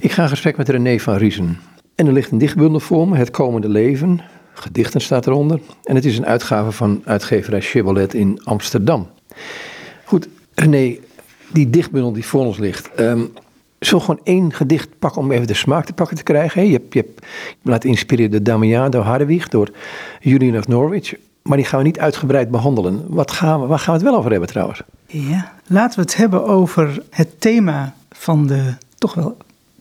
Ik ga in gesprek met René van Riesen. En er ligt een dichtbundel voor me, Het Komende Leven. Gedichten staat eronder. En het is een uitgave van uitgeverij Chevrolet in Amsterdam. Goed, René, die dichtbundel die voor ons ligt. Um, zullen gewoon één gedicht pakken om even de smaak te pakken te krijgen? Je hebt, je hebt laten inspireren door Damiano Harderwig, door Julian of Norwich. Maar die gaan we niet uitgebreid behandelen. Wat gaan we, waar gaan we het wel over hebben trouwens? Ja, laten we het hebben over het thema van de, toch wel,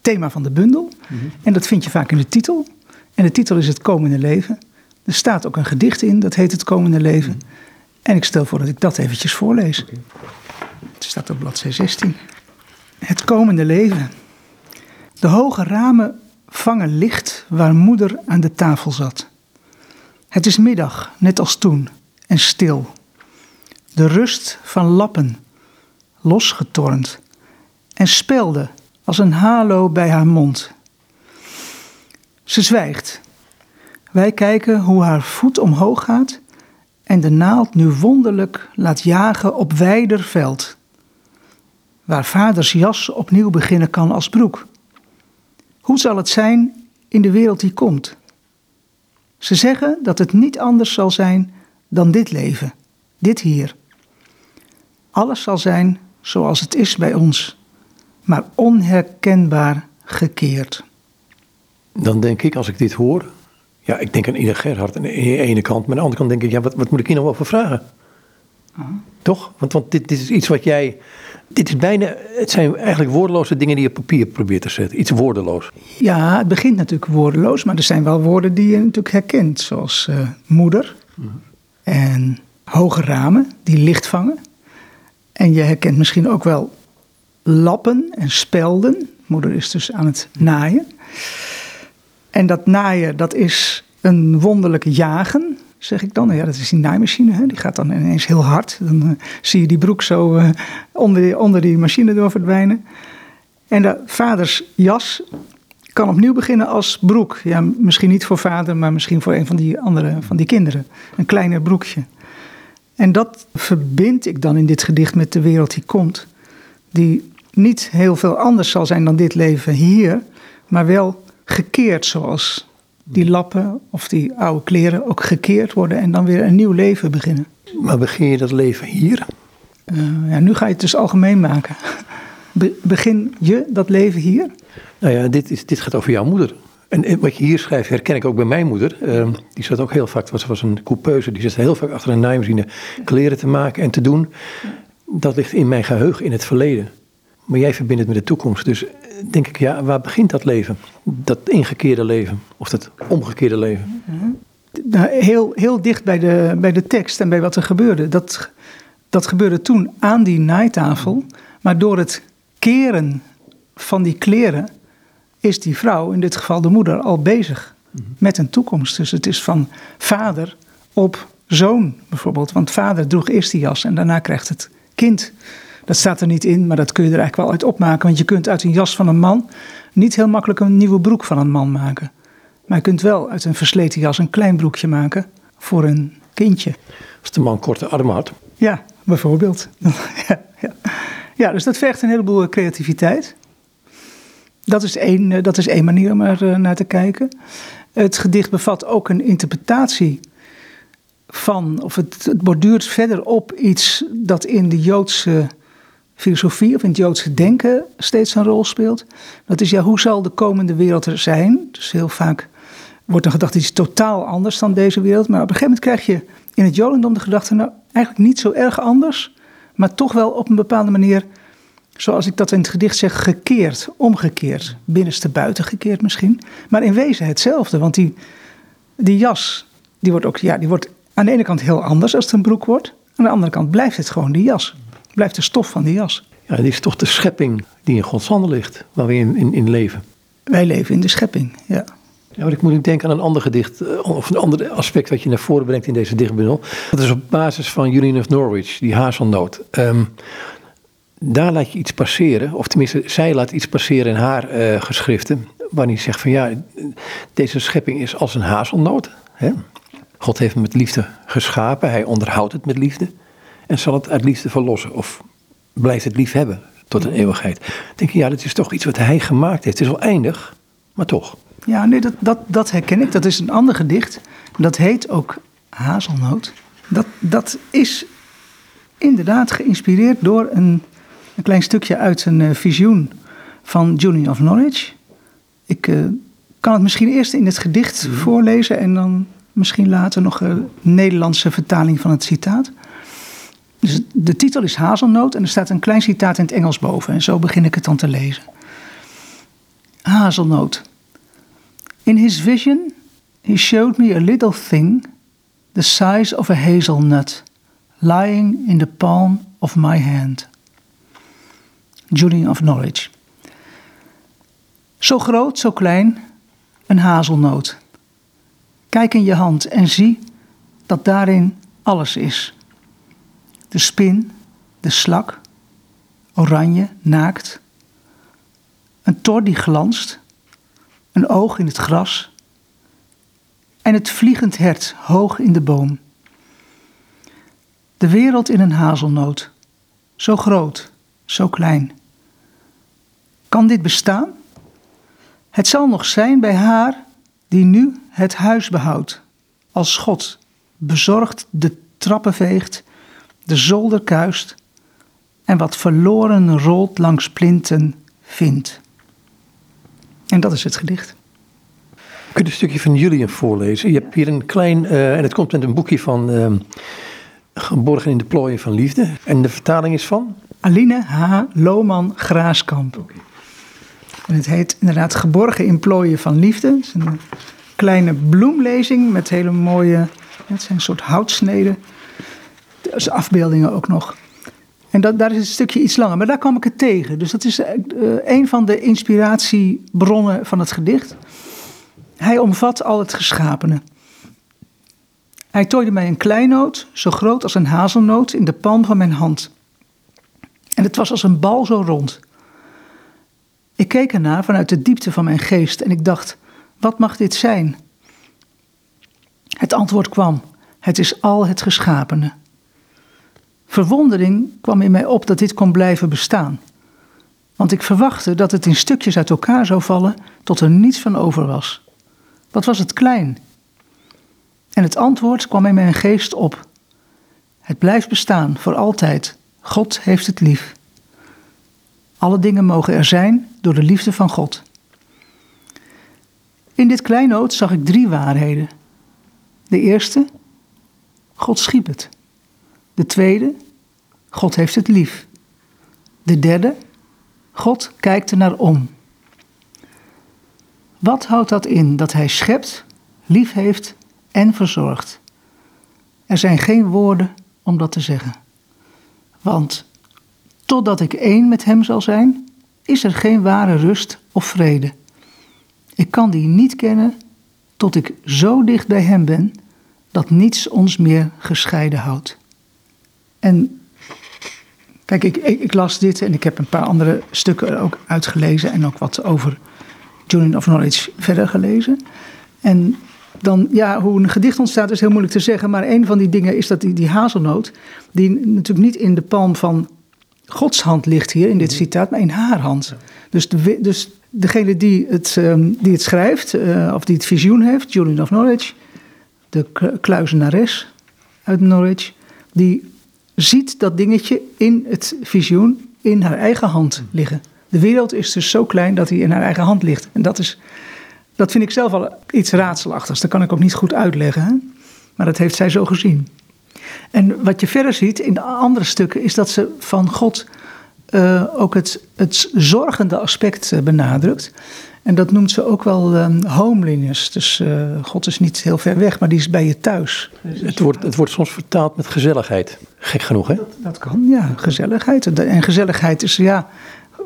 thema van de bundel. Mhm. En dat vind je vaak in de titel. En de titel is Het Komende Leven. Er staat ook een gedicht in, dat heet Het Komende Leven. Mhm. En ik stel voor dat ik dat eventjes voorlees. Het staat op bladzij 16. Het komende leven. De hoge ramen vangen licht waar moeder aan de tafel zat. Het is middag, net als toen, en stil. De rust van lappen, losgetornd, en spelde als een halo bij haar mond. Ze zwijgt. Wij kijken hoe haar voet omhoog gaat en de naald nu wonderlijk laat jagen op wijder veld, waar vaders jas opnieuw beginnen kan als broek. Hoe zal het zijn in de wereld die komt? Ze zeggen dat het niet anders zal zijn dan dit leven, dit hier. Alles zal zijn zoals het is bij ons, maar onherkenbaar gekeerd. Dan denk ik, als ik dit hoor, ja, ik denk aan ieder Gerhard aan de ene kant. Maar aan de andere kant denk ik, ja, wat, wat moet ik hier nog wel voor vragen? Ah. Toch? Want, want dit, dit, is iets wat jij. Dit is bijna. Het zijn eigenlijk woordeloze dingen die je op papier probeert te zetten. Iets woordeloos. Ja, het begint natuurlijk woordeloos, maar er zijn wel woorden die je natuurlijk herkent. Zoals uh, moeder mhm. en hoge ramen die licht vangen. En je herkent misschien ook wel lappen en spelden. Moeder is dus aan het naaien. En dat naaien, dat is een wonderlijk jagen, zeg ik dan. Ja, dat is die naaimachine, hè? die gaat dan ineens heel hard. Dan uh, zie je die broek zo uh, onder, die, onder die machine door verdwijnen. En de vaders jas kan opnieuw beginnen als broek. Ja, misschien niet voor vader, maar misschien voor een van die andere van die kinderen. Een kleiner broekje. En dat verbind ik dan in dit gedicht met de wereld die komt. Die niet heel veel anders zal zijn dan dit leven hier, maar wel gekeerd zoals die lappen of die oude kleren ook gekeerd worden en dan weer een nieuw leven beginnen. Maar begin je dat leven hier? Uh, ja, nu ga je het dus algemeen maken. begin je dat leven hier? Nou ja, dit, is, dit gaat over jouw moeder. En wat je hier schrijft herken ik ook bij mijn moeder. Uh, die zat ook heel vaak, ze was een coupeuse, die zat heel vaak achter een naaimachine kleren te maken en te doen. Dat ligt in mijn geheugen in het verleden. Maar jij verbindt het met de toekomst. Dus eh, denk ik, ja, waar begint dat leven? Dat ingekeerde leven of dat omgekeerde leven? Nou, heel, heel dicht bij de, bij de tekst en bij wat er gebeurde. Dat, dat gebeurde toen aan die naaitafel. Maar door het keren van die kleren is die vrouw, in dit geval de moeder, al bezig met een toekomst. Dus het is van vader op zoon bijvoorbeeld. Want vader droeg eerst die jas en daarna krijgt het kind dat staat er niet in, maar dat kun je er eigenlijk wel uit opmaken. Want je kunt uit een jas van een man niet heel makkelijk een nieuwe broek van een man maken. Maar je kunt wel uit een versleten jas een klein broekje maken voor een kindje. Als de man korte armen had. Ja, bijvoorbeeld. ja, ja. ja, dus dat vergt een heleboel creativiteit. Dat is één, eh, dat is één manier om er eh, naar te kijken. Het gedicht bevat ook een interpretatie van, of het, het borduurt verder op iets dat in de Joodse filosofie of in het Joodse denken steeds een rol speelt. Dat is ja, hoe zal de komende wereld er zijn? Dus heel vaak wordt een gedachte iets totaal anders dan deze wereld. Maar op een gegeven moment krijg je in het Jodendom de gedachte, nou eigenlijk niet zo erg anders, maar toch wel op een bepaalde manier, zoals ik dat in het gedicht zeg, gekeerd, omgekeerd. Binnenste buiten gekeerd misschien. Maar in wezen hetzelfde, want die, die jas, die wordt ook, ja, die wordt aan de ene kant heel anders als het een broek wordt. Aan de andere kant blijft het gewoon die jas blijft de stof van die jas. Ja, die is toch de schepping die in Gods handen ligt, waar we in, in, in leven. Wij leven in de schepping, ja. Ja, maar ik moet denken aan een ander gedicht, eh, of een ander aspect wat je naar voren brengt in deze dichtbundel. Dat is op basis van Julian of Norwich, die hazelnoot. Um, daar laat je iets passeren, of tenminste, zij laat iets passeren in haar uh, geschriften, waarin hij zegt van ja, deze schepping is als een hazelnoot. Hè? God heeft hem met liefde geschapen, hij onderhoudt het met liefde. En zal het uit liefde verlossen? Of blijft het lief hebben? tot een eeuwigheid. Dan denk je, ja, dat is toch iets wat hij gemaakt heeft. Het is wel eindig, maar toch. Ja, nee, dat, dat, dat herken ik. Dat is een ander gedicht. Dat heet ook Hazelnoot. Dat, dat is inderdaad geïnspireerd door een, een klein stukje uit een uh, visioen van Julian of Norwich. Ik uh, kan het misschien eerst in het gedicht mhm. voorlezen en dan misschien later nog een Nederlandse vertaling van het citaat. Dus de titel is Hazelnoot en er staat een klein citaat in het Engels boven. En zo begin ik het dan te lezen. Hazelnoot. In his vision, he showed me a little thing the size of a hazelnut lying in the palm of my hand. Julian of Knowledge. Zo groot, zo klein, een hazelnoot. Kijk in je hand en zie dat daarin alles is. De spin, de slak, oranje, naakt. Een tor die glanst, een oog in het gras. En het vliegend hert hoog in de boom. De wereld in een hazelnoot, zo groot, zo klein. Kan dit bestaan? Het zal nog zijn bij haar die nu het huis behoudt, als God bezorgd de trappen veegt, de zolder kuist en wat verloren rolt langs plinten vindt. En dat is het gedicht. Kun je een stukje van Julian voorlezen? Je hebt hier een klein, uh, en het komt met een boekje van uh, Geborgen in de plooien van liefde. En de vertaling is van? Aline H. Lohman Graaskamp. En het heet inderdaad Geborgen in plooien van liefde. Het is een kleine bloemlezing met hele mooie, het zijn een soort houtsneden. Dus afbeeldingen ook nog. En dat, daar is het stukje iets langer, maar daar kwam ik het tegen. Dus dat is uh, een van de inspiratiebronnen van het gedicht. Hij omvat al het geschapene. Hij tooide mij een kleinoot, zo groot als een hazelnoot, in de palm van mijn hand. En het was als een bal zo rond. Ik keek ernaar vanuit de diepte van mijn geest en ik dacht: wat mag dit zijn? Het antwoord kwam: het is al het geschapene. Verwondering kwam in mij op dat dit kon blijven bestaan. Want ik verwachtte dat het in stukjes uit elkaar zou vallen tot er niets van over was. Wat was het klein? En het antwoord kwam in mijn geest op. Het blijft bestaan voor altijd. God heeft het lief. Alle dingen mogen er zijn door de liefde van God. In dit kleinoot zag ik drie waarheden. De eerste, God schiep het. De tweede, God heeft het lief. De derde, God kijkt er naar om. Wat houdt dat in dat Hij schept, lief heeft en verzorgt? Er zijn geen woorden om dat te zeggen. Want totdat ik één met Hem zal zijn, is er geen ware rust of vrede. Ik kan die niet kennen tot ik zo dicht bij Hem ben dat niets ons meer gescheiden houdt. En kijk, ik, ik, las dit en ik heb een paar andere stukken ook uitgelezen en ook wat over Julian of Knowledge verder gelezen. En dan, ja, hoe een gedicht ontstaat is heel moeilijk te zeggen, maar een van die dingen is dat die, die hazelnoot, die natuurlijk niet in de palm van Gods hand ligt hier in dit mhm. citaat, maar in haar hand. Dus, de, dus degene die het, um, die het schrijft, uh, of die het visioen heeft, Julian of Norwich, de kluizenares uit Norwich, die ziet dat dingetje in het visioen in haar eigen hand liggen. De wereld is dus zo klein dat hij in haar eigen hand ligt. En dat, is, dat vind ik zelf al iets raadselachtigs. Dat kan ik ook niet goed uitleggen. Hè? Maar dat heeft zij zo gezien. En wat je verder ziet in de andere stukken is dat ze van God uh, ook het, het zorgende aspect uh, benadrukt. En dat noemt ze ook wel um, homeliness. Dus uh, God is niet heel ver weg, maar die is bij je thuis. het, wordt, het wordt soms vertaald met gezelligheid. Gek genoeg, hè? Dat, dat kan, ja. Gezelligheid. En gezelligheid is, ja...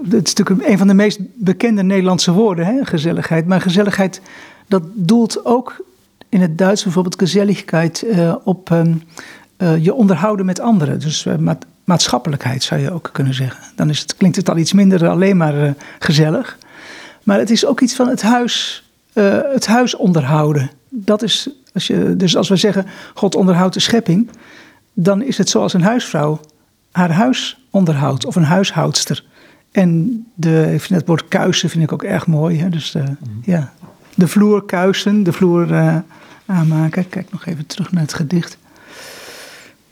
Het is natuurlijk een van de meest bekende Nederlandse woorden, hè? gezelligheid. Maar gezelligheid, dat doelt ook in het Duits bijvoorbeeld gezelligheid op um, je onderhouden met anderen. Dus maatschappelijkheid zou je ook kunnen zeggen. Dan is het, klinkt het al iets minder alleen maar gezellig. Maar het is ook iets van het huis, het huis onderhouden. Dat is, als je, dus als we zeggen, God onderhoudt de schepping, dan is het zoals een huisvrouw haar huis onderhoudt of een huishoudster. En de, ik vind het woord kuisen vind ik ook erg mooi. Hè? Dus de, ja, de vloer kuisen, de vloer uh, aanmaken. Kijk nog even terug naar het gedicht.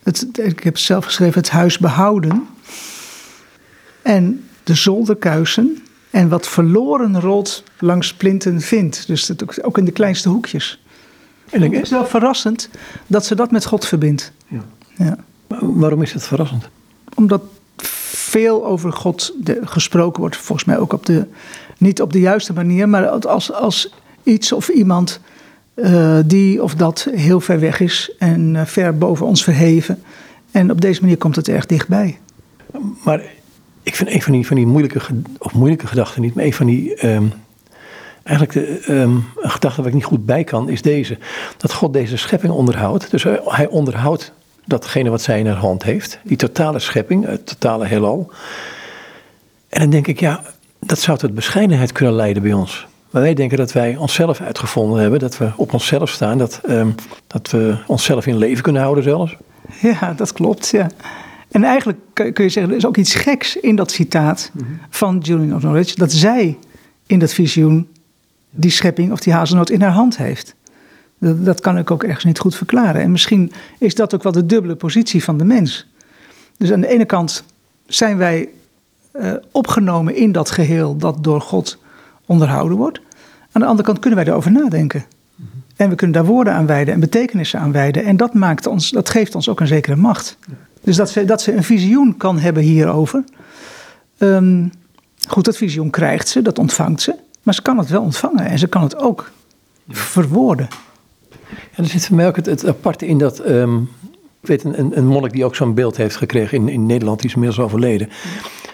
Het, ik heb zelf geschreven het huis behouden. En de zolder kuisen. En wat verloren rolt langs plinten vindt. Dus dat ook in de kleinste hoekjes. En het is wel verrassend dat ze dat met God verbindt. Ja. Ja. Waarom is het verrassend? Omdat veel over God gesproken wordt, volgens mij ook op de, niet op de juiste manier, maar als, als iets of iemand uh, die of dat heel ver weg is en uh, ver boven ons verheven. En op deze manier komt het erg dichtbij. Maar ik vind een van die, van die moeilijke, of moeilijke gedachten niet, maar een van die. Um, eigenlijk de, um, een gedachte waar ik niet goed bij kan, is deze. Dat God deze schepping onderhoudt. Dus hij onderhoudt datgene wat zij in haar hand heeft. Die totale schepping, het totale heelal. En dan denk ik, ja, dat zou tot bescheidenheid kunnen leiden bij ons. Maar wij denken dat wij onszelf uitgevonden hebben, dat we op onszelf staan, dat, um, dat we onszelf in leven kunnen houden zelfs. Ja, dat klopt, ja. En eigenlijk kun je zeggen, er is ook iets geks in dat citaat mm -hmm. van Julian of Norwich, dat zij in dat visioen die schepping of die hazelnoot in haar hand heeft. Dat, dat, kan ik ook ergens niet goed verklaren. En misschien is dat ook wel de dubbele positie van de mens. Dus aan de ene kant zijn wij uh, opgenomen in dat geheel dat door God onderhouden wordt. Aan de andere kant kunnen wij erover nadenken. En we kunnen daar woorden aan wijden en betekenissen aan wijden. En dat, maakt ons, dat geeft ons ook een zekere macht. Dus dat ze, dat ze een visioen kan hebben hierover. Um, goed, dat visioen krijgt ze, dat ontvangt ze. Maar ze kan het wel ontvangen en ze kan het ook verwoorden. En er zit voor mij ook het, het aparte in dat. Um, weet een, een monnik die ook zo'n beeld heeft gekregen in, in Nederland, die is inmiddels overleden.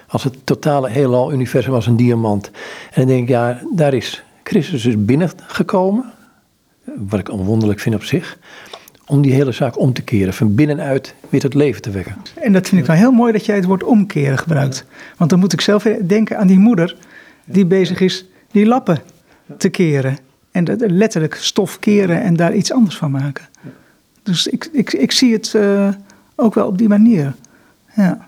Als het totale heelal universum was een diamant. En dan denk ik, ja, daar is Christus dus binnengekomen. Wat ik onwonderlijk vind op zich. Om die hele zaak om te keren, van binnenuit weer tot leven te wekken. En dat vind ik wel heel mooi dat jij het woord omkeren gebruikt. Want dan moet ik zelf denken aan die moeder die bezig is die lappen te keren. En letterlijk stof keren en daar iets anders van maken. Dus ik, ik, ik zie het uh, ook wel op die manier. Ja.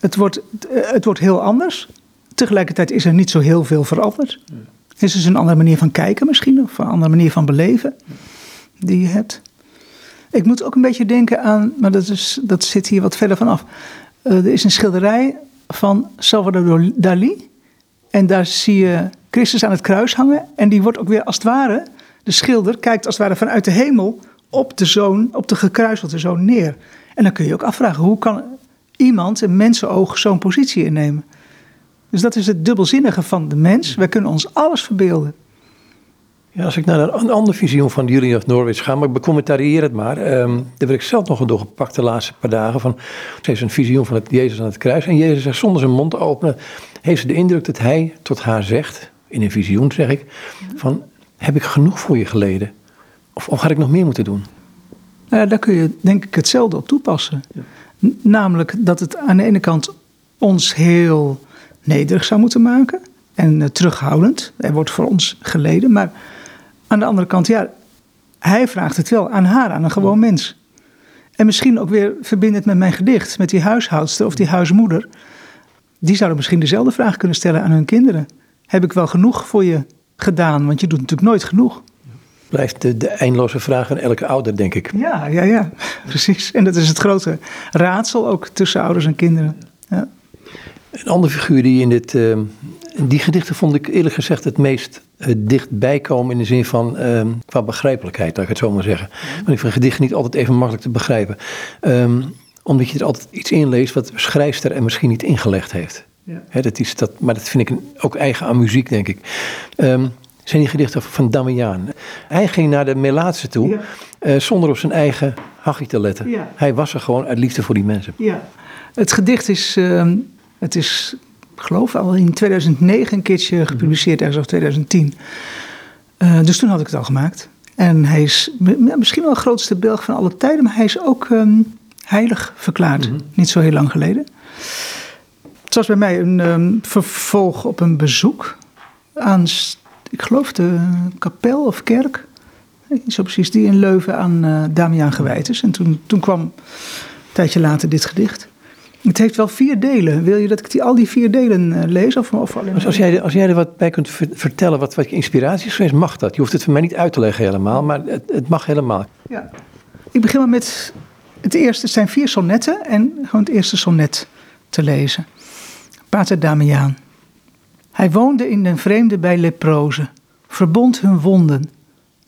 Het, wordt, het wordt heel anders. Tegelijkertijd is er niet zo heel veel veranderd. Het is dus een andere manier van kijken misschien, of een andere manier van beleven die je hebt. Ik moet ook een beetje denken aan, maar dat, is, dat zit hier wat verder vanaf. Uh, er is een schilderij van Salvador Dali. En daar zie je Christus aan het kruis hangen. En die wordt ook weer als het ware, de schilder kijkt als het ware vanuit de hemel op de zoon, op de gekruiselde zoon neer. En dan kun je ook afvragen, hoe kan iemand, een mensenoog, zo'n positie innemen? Dus dat is het dubbelzinnige van de mens. Wij kunnen ons alles verbeelden. Ja, als ik naar een andere visioen van Julian of Norwich ga, maar ik becommentarieer het maar. Um, daar werd ik zelf nog een doorgepakt de laatste paar dagen. Van, ze heeft een visioen van het Jezus aan het kruis. En Jezus zegt zonder zijn mond te openen, heeft ze de indruk dat hij tot haar zegt, in een visioen zeg ik, van heb ik genoeg voor je geleden? Of, of had ik nog meer moeten doen? Nou ja, daar kun je denk ik hetzelfde op toepassen. Ja. Namelijk dat het aan de ene kant ons heel nederig zou moeten maken en uh, terughoudend. Er wordt voor ons geleden, maar aan de andere kant, ja, hij vraagt het wel aan haar, aan een gewoon mens. En misschien ook weer verbindend met mijn gedicht, met die huishoudster of die huismoeder. Die zouden misschien dezelfde vraag kunnen stellen aan hun kinderen. Heb ik wel genoeg voor je gedaan? Want je doet natuurlijk nooit genoeg. Blijft de, de eindeloze vraag aan elke ouder, denk ik. Ja, ja, ja, precies. En dat is het grote raadsel ook tussen ouders en kinderen. Ja. Een andere figuur die in dit, uh, die gedichten vond ik eerlijk gezegd het meest uh, dichtbij komen in de zin van uh, qua begrijpelijkheid, laat ik het zo maar zeggen. Want ik vind gedichten niet altijd even makkelijk te begrijpen. Um, omdat je er altijd iets in leest wat de schrijfster er misschien niet ingelegd heeft. Ja. He, dat is dat, maar dat vind ik ook eigen aan muziek, denk ik. Um, zijn die gedichten van Damiaan. Hij ging naar de Melaatse toe ja. uh, zonder op zijn eigen hachje te letten. Ja. Hij was er gewoon uit liefde voor die mensen. Ja. Het gedicht is, uh, het is, ik geloof al in 2009 een keertje gepubliceerd, ergens of 2010. Uh, dus toen had ik het al gemaakt. En hij is misschien wel de grootste Belg van alle tijden, maar hij is ook um, heilig verklaard, mm -hmm. niet zo heel lang geleden. Het was bij mij een um, vervolg op een bezoek aan, ik geloof, de kapel of kerk. Niet zo precies, die in Leuven aan uh, Damiaan gewijd is. En toen, toen kwam een tijdje later dit gedicht. Het heeft wel vier delen. Wil je dat ik die, al die vier delen uh, lees? Of, of alleen dus als, jij, als jij er wat bij kunt vertellen, wat, wat je inspiratie is geweest, mag dat. Je hoeft het voor mij niet uit te leggen helemaal, maar het, het mag helemaal. Ja. Ik begin maar met het eerste. Zijn vier sonnetten en gewoon het eerste sonnet te lezen. Pater Damiaan. Hij woonde in den vreemde bij leprozen, verbond hun wonden,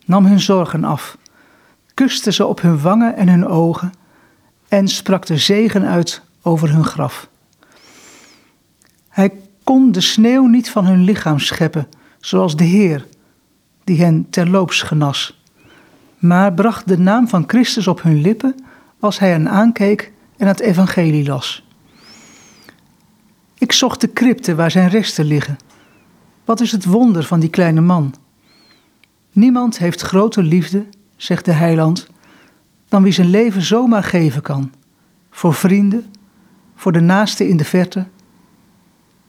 nam hun zorgen af, kuste ze op hun wangen en hun ogen en sprak de zegen uit over hun graf. Hij kon de sneeuw niet van hun lichaam scheppen, zoals de Heer, die hen terloops genas, maar bracht de naam van Christus op hun lippen als hij hen aankeek en het evangelie las. Ik zocht de crypte waar zijn resten liggen. Wat is het wonder van die kleine man? Niemand heeft groter liefde, zegt de heiland, dan wie zijn leven zomaar geven kan. Voor vrienden, voor de naaste in de verte.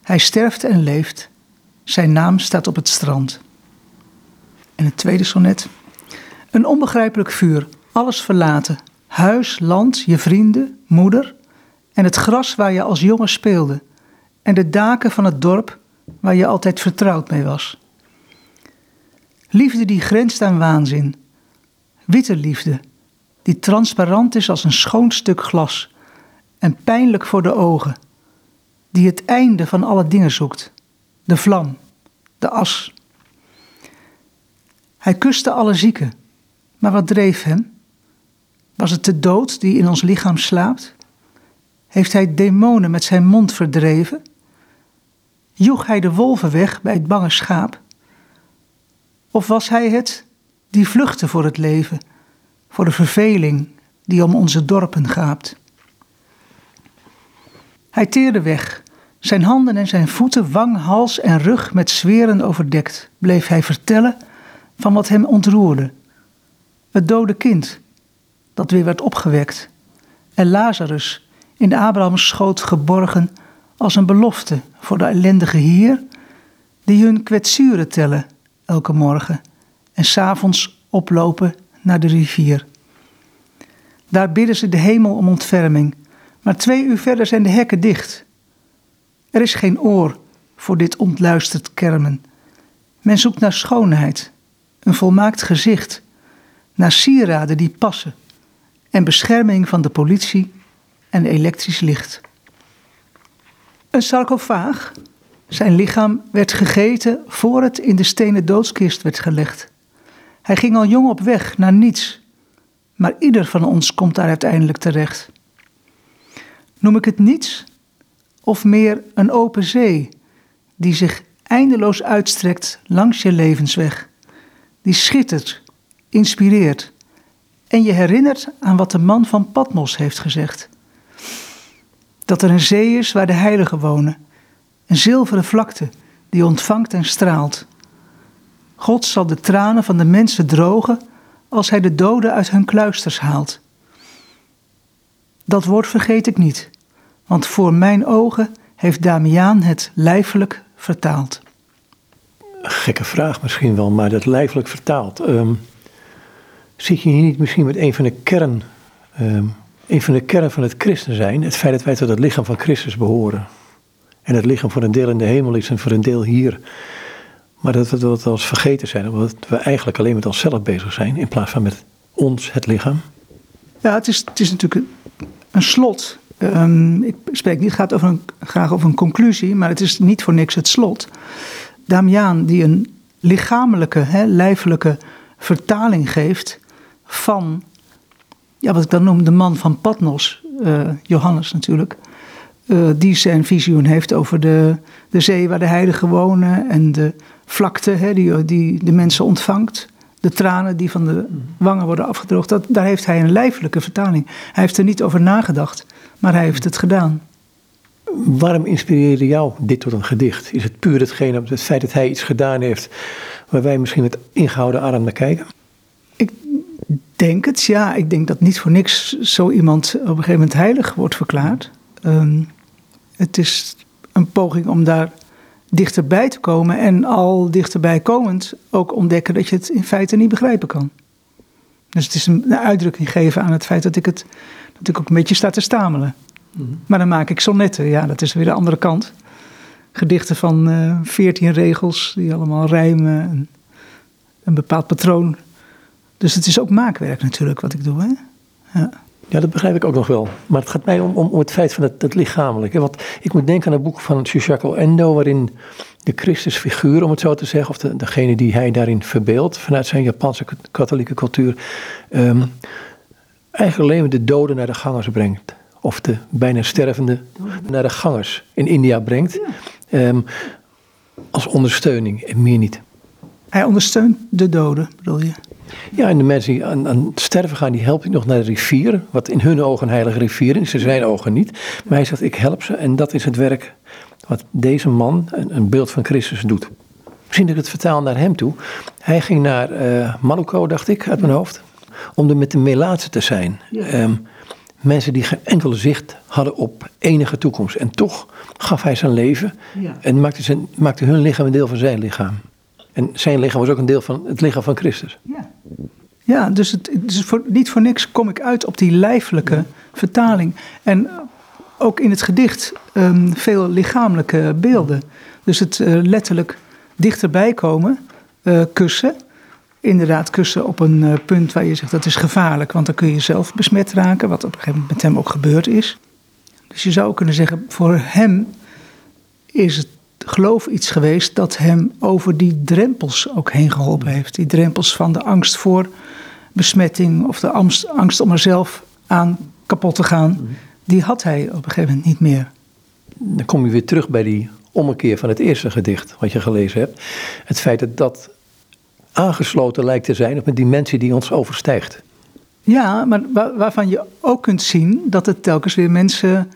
Hij sterft en leeft. Zijn naam staat op het strand. En het tweede sonnet. Een onbegrijpelijk vuur, alles verlaten. Huis, land, je vrienden, moeder. En het gras waar je als jongen speelde. En de daken van het dorp waar je altijd vertrouwd mee was. Liefde die grenst aan waanzin. Witte liefde, die transparant is als een schoon stuk glas en pijnlijk voor de ogen, die het einde van alle dingen zoekt, de vlam, de as. Hij kuste alle zieken, maar wat dreef hem? Was het de dood die in ons lichaam slaapt? Heeft hij demonen met zijn mond verdreven? Joeg hij de wolven weg bij het bange schaap? Of was hij het die vluchtte voor het leven, voor de verveling die om onze dorpen gaapt? Hij teerde weg, zijn handen en zijn voeten, wang, hals en rug met zweren overdekt, bleef hij vertellen van wat hem ontroerde. Het dode kind, dat weer werd opgewekt, en Lazarus in Abrahams schoot geborgen als een belofte voor de ellendige hier, die hun kwetsuren tellen elke morgen en s'avonds oplopen naar de rivier. Daar bidden ze de hemel om ontferming, maar twee uur verder zijn de hekken dicht. Er is geen oor voor dit ontluisterd kermen. Men zoekt naar schoonheid, een volmaakt gezicht, naar sieraden die passen en bescherming van de politie en elektrisch licht. Een sarcofaag, zijn lichaam werd gegeten voor het in de stenen doodskist werd gelegd. Hij ging al jong op weg naar niets, maar ieder van ons komt daar uiteindelijk terecht. Noem ik het niets of meer een open zee die zich eindeloos uitstrekt langs je levensweg, die schittert, inspireert en je herinnert aan wat de man van Patmos heeft gezegd. Dat er een zee is waar de heiligen wonen, een zilveren vlakte die ontvangt en straalt. God zal de tranen van de mensen drogen als hij de doden uit hun kluisters haalt. Dat woord vergeet ik niet, want voor mijn ogen heeft Damiaan het lijfelijk vertaald. Gekke vraag misschien wel, maar dat lijfelijk vertaald. Um, zit je hier niet misschien met een van de kern, um, een van de kern van het christen zijn, het feit dat wij tot het lichaam van Christus behoren? En het lichaam voor een deel in de hemel is en voor een deel hier. Maar dat we dat als vergeten zijn, omdat we eigenlijk alleen met onszelf bezig zijn, in plaats van met ons, het lichaam. Ja, het is, het is natuurlijk een, slot. Um, ik spreek niet gaat over een, graag over een conclusie, maar het is niet voor niks het slot. Damiaan, die een lichamelijke, hè, lijfelijke vertaling geeft van, ja, wat ik dan noem de man van Patmos, uh, Johannes natuurlijk. Uh, die zijn visioen heeft over de, de zee waar de heiligen wonen en de vlakte hè, die, die de mensen ontvangt. De tranen die van de wangen worden afgedroogd. Dat, daar heeft hij een lijfelijke vertaling. Hij heeft er niet over nagedacht, maar hij heeft het gedaan. Waarom inspireerde jou dit tot een gedicht? Is het puur hetgene, het feit dat hij iets gedaan heeft waar wij misschien met ingehouden arm naar kijken? Ik denk het, ja. Ik denk dat niet voor niks zo iemand op een gegeven moment heilig wordt verklaard. Um, het is een poging om daar dichterbij te komen en al dichterbij komend ook ontdekken dat je het in feite niet begrijpen kan. Dus het is een, uitdrukking geven aan het feit dat ik het dat ik ook een beetje sta te stamelen. Maar dan maak ik sonnetten, ja, dat is weer de andere kant. Gedichten van eh, veertien regels, die allemaal rijmen, en een bepaald patroon. Dus het is ook maakwerk natuurlijk wat ik doe. Hè? Ja. ja, dat begrijp ik ook nog wel. Maar het gaat mij om, om, het feit van het, het lichamelijke. Want ik moet denken aan een boek van Shusaku Endo, waarin de Christusfiguur, om het zo te zeggen, of de, degene die hij daarin verbeeldt vanuit zijn Japanse katholieke cultuur, um, eigenlijk alleen de doden naar de gangers brengt. Of de bijna stervende naar de gangers in India brengt. Ehm, als ondersteuning en meer niet. Hij ondersteunt de doden, bedoel je? Ja, en de mensen die aan, aan sterven gaan, die helpt ik nog naar de rivier. Wat in hun ogen een heilige rivier is, in zijn ogen niet. Maar hij zegt, ik help ze. En dat is het werk wat deze man, een, een beeld van Christus, doet. Misschien dat ik het vertaal naar hem toe. Hij ging naar uh, dacht ik, uit mijn hoofd. Om er met de Melaatse te zijn. Ehm, mensen die geen enkele zicht hadden op enige toekomst. En toch gaf hij zijn leven. En maakte, zijn, maakte hun lichaam een deel van zijn lichaam. En zijn lichaam was ook een deel van het lichaam van Christus. Ja, ja dus, het, dus voor, niet voor niks kom ik uit op die lijfelijke vertaling. En ook in het gedicht um, veel lichamelijke beelden. Dus het uh, letterlijk dichterbij komen, uh, kussen. Inderdaad, kussen op een uh, punt waar je zegt dat is gevaarlijk, want dan kun je zelf besmet raken, wat op een gegeven moment met hem ook gebeurd is. Dus je zou kunnen zeggen, voor hem is het geloof iets geweest dat hem over die drempels ook heen geholpen heeft. Die drempels van de angst voor besmetting of de angst, angst om er zelf aan kapot te gaan, die had hij op een gegeven moment niet meer. Dan kom je weer terug bij die ommekeer van het eerste gedicht wat je gelezen hebt. Het feit dat dat aangesloten lijkt te zijn op een dimensie die ons overstijgt. Ja, maar waarvan je ook kunt zien dat het telkens weer mensen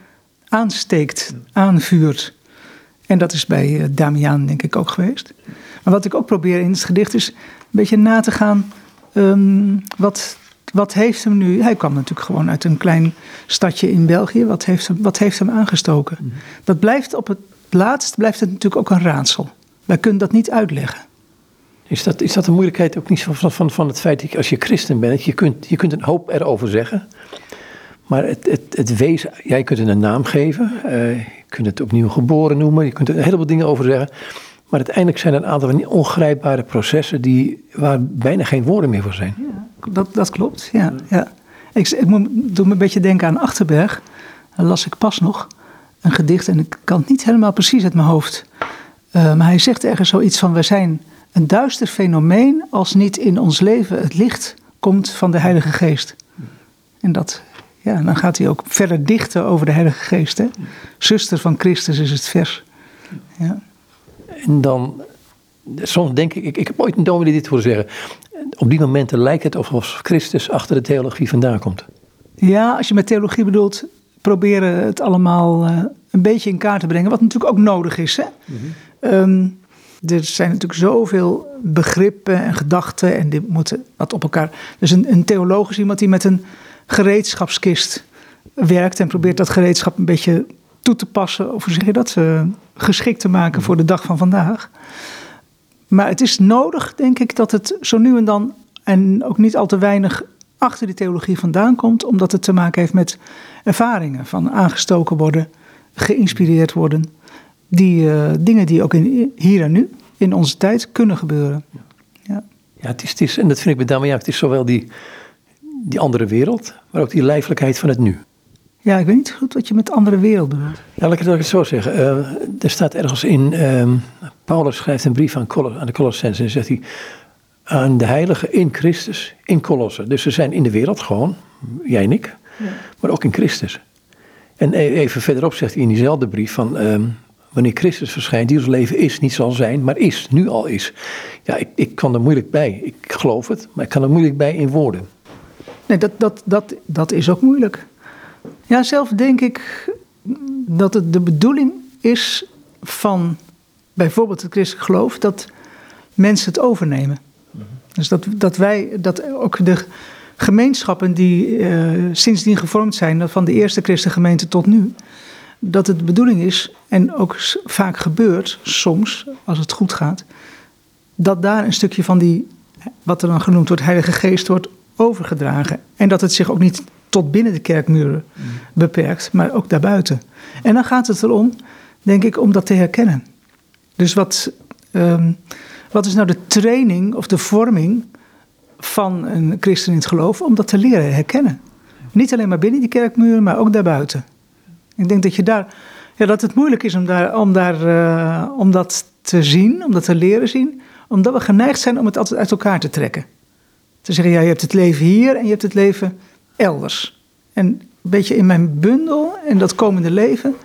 aansteekt, aanvuurt. En dat is bij uh, Damiaan denk ik ook geweest. Maar wat ik ook probeer in het gedicht is een beetje na te gaan. Um, wat, wat heeft hem nu. Hij kwam natuurlijk gewoon uit een klein stadje in België. Wat heeft hem, wat heeft hem aangestoken? Mhm. Dat blijft op het laatst blijft het natuurlijk ook een raadsel. Wij kunnen dat niet uitleggen. Is dat, is dat een moeilijkheid ook niet van, van, van het feit dat als je christen bent, je kunt, je kunt een hoop erover zeggen. Maar het, het, het wezen, jij kunt het een naam geven, uh, je kunt het opnieuw geboren noemen, je kunt er een heleboel dingen over zeggen. Maar uiteindelijk zijn er een aantal ongrijpbare processen die, waar bijna geen woorden meer voor zijn. Ja, dat, dat klopt, ja. ja. Ik, ik moet, doe me een beetje denken aan Achterberg. Daar las ik pas nog een gedicht en ik kan het niet helemaal precies uit mijn hoofd. Uh, maar hij zegt ergens zoiets van: We zijn een duister fenomeen als niet in ons leven het licht komt van de Heilige Geest. En dat ja, dan gaat hij ook verder dichten over de Heilige Geest. Hè? Zuster van Christus is het vers. Ja. En dan, soms denk ik, ik, ik heb ooit een dominee dit horen zeggen. Op die momenten lijkt het alsof Christus achter de theologie vandaan komt. Ja, als je met theologie bedoelt, proberen het allemaal uh, een beetje in kaart te brengen. Wat natuurlijk ook nodig is. Hè? Mm -hmm. er zijn natuurlijk zoveel begrippen en gedachten en die moeten wat op elkaar. Dus een, een theoloog is iemand die met een gereedschapskist werkt en probeert dat gereedschap een beetje toe te passen, of hoe zeg je dat, uh, geschikt te maken voor de dag van vandaag. Maar het is nodig, denk ik, dat het zo nu en dan en ook niet al te weinig achter die theologie vandaan komt, omdat het te maken heeft met ervaringen van aangestoken worden, geïnspireerd worden, die uh, dingen die ook in, hier en nu in onze tijd kunnen gebeuren. Ja, ja het, is, het is, en dat vind ik bij Damian, het is zowel die die andere wereld, maar ook die lijfelijkheid van het nu. Ja, ik weet niet goed wat je met andere wereld bedoelt. Ja, laat ik het zo zeggen. Uh, er staat ergens in, uh, Paulus schrijft een brief aan, aan de Colossensen en zegt hij, aan de heilige in Christus, in Colosse. Dus ze zijn in de wereld gewoon, jij en ik, ja. maar ook in Christus. En e-, even verderop zegt hij in diezelfde brief van, uh, wanneer Christus verschijnt, die ons leven is, niet zal zijn, maar is, nu al is. Ja, ik, ik kan er moeilijk bij. Ik geloof het, maar ik kan er moeilijk bij in woorden. Nee, dat, dat, dat, dat is ook moeilijk. Ja, zelf denk ik dat het de bedoeling is van bijvoorbeeld het christelijk geloof dat mensen het overnemen. Dus dat, dat wij, dat ook de gemeenschappen die uh, sindsdien gevormd zijn, van de eerste christengemeente tot nu, dat het de bedoeling is, en ook vaak gebeurt, soms, als het goed gaat, dat daar een stukje van die, wat er dan genoemd wordt, Heilige Geest wordt overgedragen. En dat het zich ook niet tot binnen de kerkmuren beperkt, maar ook daarbuiten. En dan gaat het erom, denk ik, om dat te herkennen. Dus wat, ehm, wat is nou de training of de vorming van een christen in het geloof om dat te leren herkennen? Niet alleen maar binnen die kerkmuren, maar ook daarbuiten. Ik denk dat je daar, ja, dat het moeilijk is om, daar, om, daar, eh, om dat te zien, om dat te leren zien, omdat we geneigd zijn om het altijd uit elkaar te trekken. Te zeggen, ja, je hebt het leven hier en je hebt het leven elders. En een beetje in mijn bundel en dat komende leven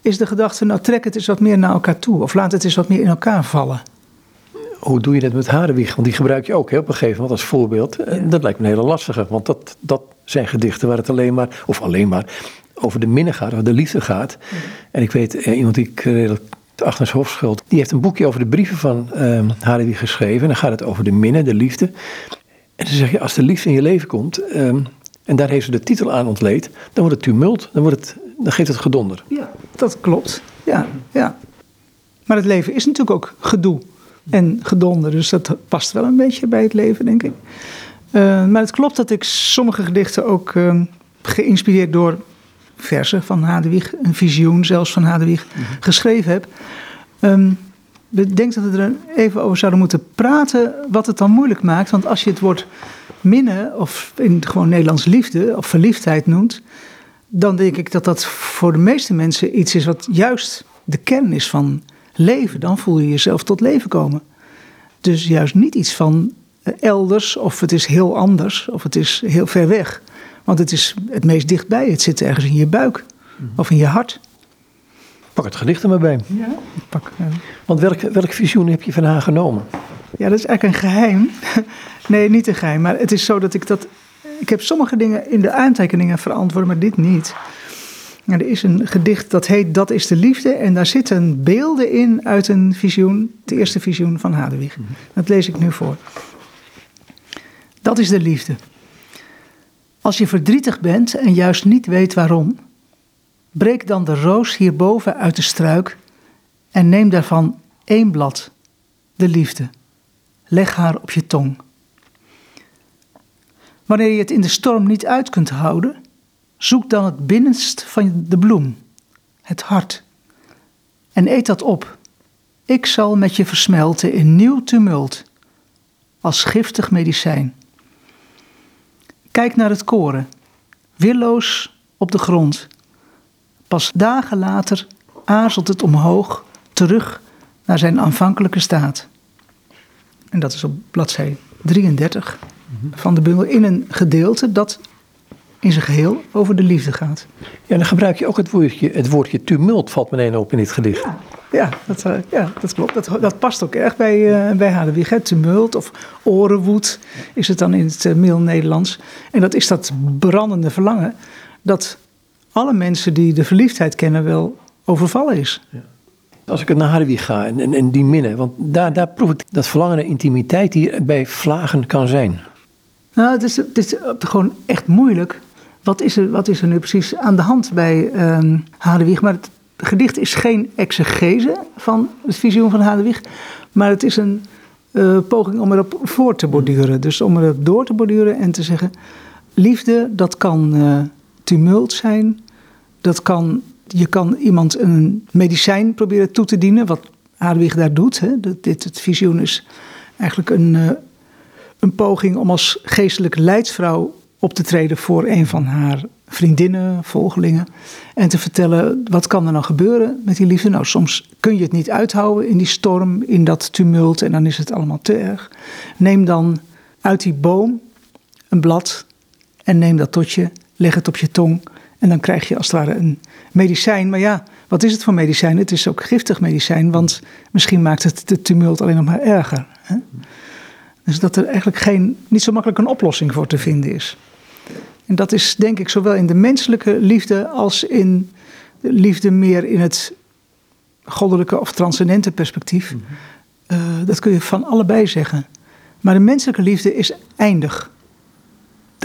is de gedachte, nou trek het eens wat meer naar elkaar toe. Of laat het eens wat meer in elkaar vallen. Hoe doe je dat met Hadewig? Want die gebruik je ook hè, op een gegeven moment als voorbeeld. Dat lijkt me een hele lastige, want dat, dat zijn gedichten waar het alleen maar, of alleen maar, over de minne gaat, over de liefde gaat. En ik weet, eh, iemand die ik redelijk Agnes Hofschuld, die heeft een boekje over de brieven van Hadewig geschreven. En dan gaat het over de minne, de liefde. En dan zeg je, als de liefde in je leven komt, ehm, en daar heeft ze de titel aan ontleed, dan wordt het tumult, dan, wordt het, dan geeft het gedonder. Ja, dat klopt. Ja, ja. Maar het leven is natuurlijk ook gedoe en gedonder, dus dat past wel een beetje bij het leven, denk ik. Uh, maar het klopt dat ik sommige gedichten ook uh, geïnspireerd door versen van Hadewig, een visioen zelfs van Hadewig, mm -hmm. geschreven heb. Um, denk dat we er even over zouden moeten praten wat het dan moeilijk maakt. Want als je het woord minnen, of in gewoon Nederlands liefde of verliefdheid noemt, dan denk ik dat dat voor de meeste mensen iets is wat juist de kern is van leven. Dan voel je jezelf tot leven komen. Dus juist niet iets van elders, of het is heel anders, of het is heel ver weg. Want het is het meest dichtbij. Het zit ergens in je buik of in je hart. Pak het gedicht er maar bij. Ja, pak. Uh... Want welk, welk visioen heb je van haar genomen? Ja, dat is eigenlijk een geheim. nee, niet een geheim. Maar het is zo dat ik dat. Ik heb sommige dingen in de aantekeningen verantwoord, maar dit niet. Nou, er is een gedicht dat heet Dat is de liefde. En daar zitten beelden in uit een visioen, het eerste visioen van Hadewig. -hmm. Dat lees ik nu voor. Dat is de liefde. Als je verdrietig bent en juist niet weet waarom, breek dan de roos hierboven uit de struik en neem daarvan één blad, de liefde. Leg haar op je tong. Wanneer je het in de storm niet uit kunt houden, zoek dan het binnenst van de bloem, het hart, en eet dat op. Ik zal met je versmelten in nieuw tumult, als giftig medicijn. Kijk naar het koren, willoos op de grond. Pas dagen later aarzelt het omhoog, terug naar zijn aanvankelijke staat. En dat is op bladzij 33 van de bundel, in een gedeelte dat in zijn geheel over de liefde gaat. Ja, dan gebruik je ook het woordje, het woordje tumult, valt meteen op in dit gedicht. Ja, ja, dat, uh, ja dat klopt. Dat, dat past ook erg bij, uh, bij Hadewig. Hè? Tumult of orenwoed is het dan in het uh, Nederlands. En dat is dat brandende verlangen dat alle mensen die de verliefdheid kennen wel overvallen is. Ja. Als ik het naar Hadewig ga en, en, en, die minnen, want daar, daar proef ik dat verlangen naar intimiteit die bij vlagen kan zijn. Nou, het is, het is gewoon echt moeilijk wat is er, wat is er nu precies aan de hand bij um, Hadewig? Maar het gedicht is geen exegese van het visioen van Hadewig, maar het is een uh, poging om erop voor te borduren. Dus om erop door te borduren en te zeggen: liefde, dat kan uh, tumult zijn, dat kan, je kan iemand een medicijn proberen toe te dienen, wat Hadewig daar doet. Hè? Dit, het visioen is eigenlijk een, uh, een poging om als geestelijke leidsvrouw op te treden voor een van haar vriendinnen, volgelingen. En te vertellen, wat kan er nou gebeuren met die liefde? Nou, soms kun je het niet uithouden in die storm, in dat tumult. En dan is het allemaal te erg. Neem dan uit die boom een blad en neem dat tot je. Leg het op je tong. En dan krijg je als het ware een medicijn. Maar ja, wat is het voor medicijn? Het is ook giftig medicijn, want misschien maakt het de tumult alleen nog maar erger. Hè? Dus dat er eigenlijk geen, niet zo makkelijk een oplossing voor te vinden is. En dat is denk ik zowel in de menselijke liefde als in de liefde meer in het goddelijke of transcendente perspectief. Mm -hmm. uh, dat kun je van allebei zeggen. Maar de menselijke liefde is eindig.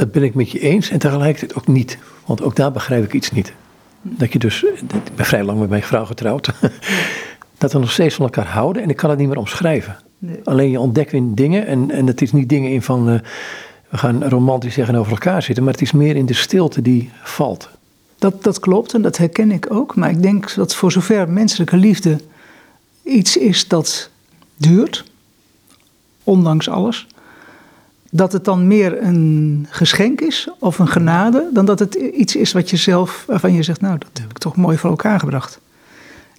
Dat ben ik met je eens en tegelijkertijd ook niet. Want ook daar begrijp ik iets niet. Dat je dus, ik ben vrij lang met mijn vrouw getrouwd. dat we nog steeds van elkaar houden en ik kan het niet meer omschrijven. Nee. Alleen je ontdekt in dingen en, en het is niet dingen in van... Uh, we gaan romantisch tegenover elkaar zitten, maar het is meer in de stilte die valt. Dat, dat klopt en dat herken ik ook. Maar ik denk dat voor zover menselijke liefde iets is dat duurt, ondanks alles, dat het dan meer een geschenk is of een genade, dan dat het iets is wat je zelf, waarvan je zegt, nou, dat heb ik toch mooi voor elkaar gebracht.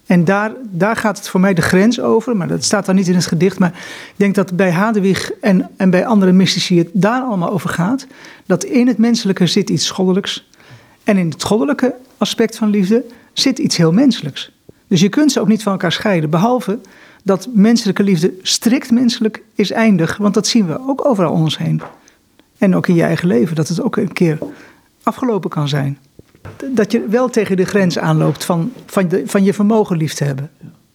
En daar, daar gaat het voor mij de grens over, maar dat staat dan niet in het gedicht. Maar ik denk dat bij Hadewig en, en bij andere mystici het daar allemaal over gaat. Dat in het menselijke zit iets goddelijks. En in het goddelijke aspect van liefde zit iets heel menselijks. Dus je kunt ze ook niet van elkaar scheiden. Behalve dat menselijke liefde strikt menselijk is eindig. Want dat zien we ook overal om ons heen. En ook in je eigen leven, dat het ook een keer afgelopen kan zijn. Dat je wel tegen de grens aanloopt van, van, de, van je vermogen lief te hebben.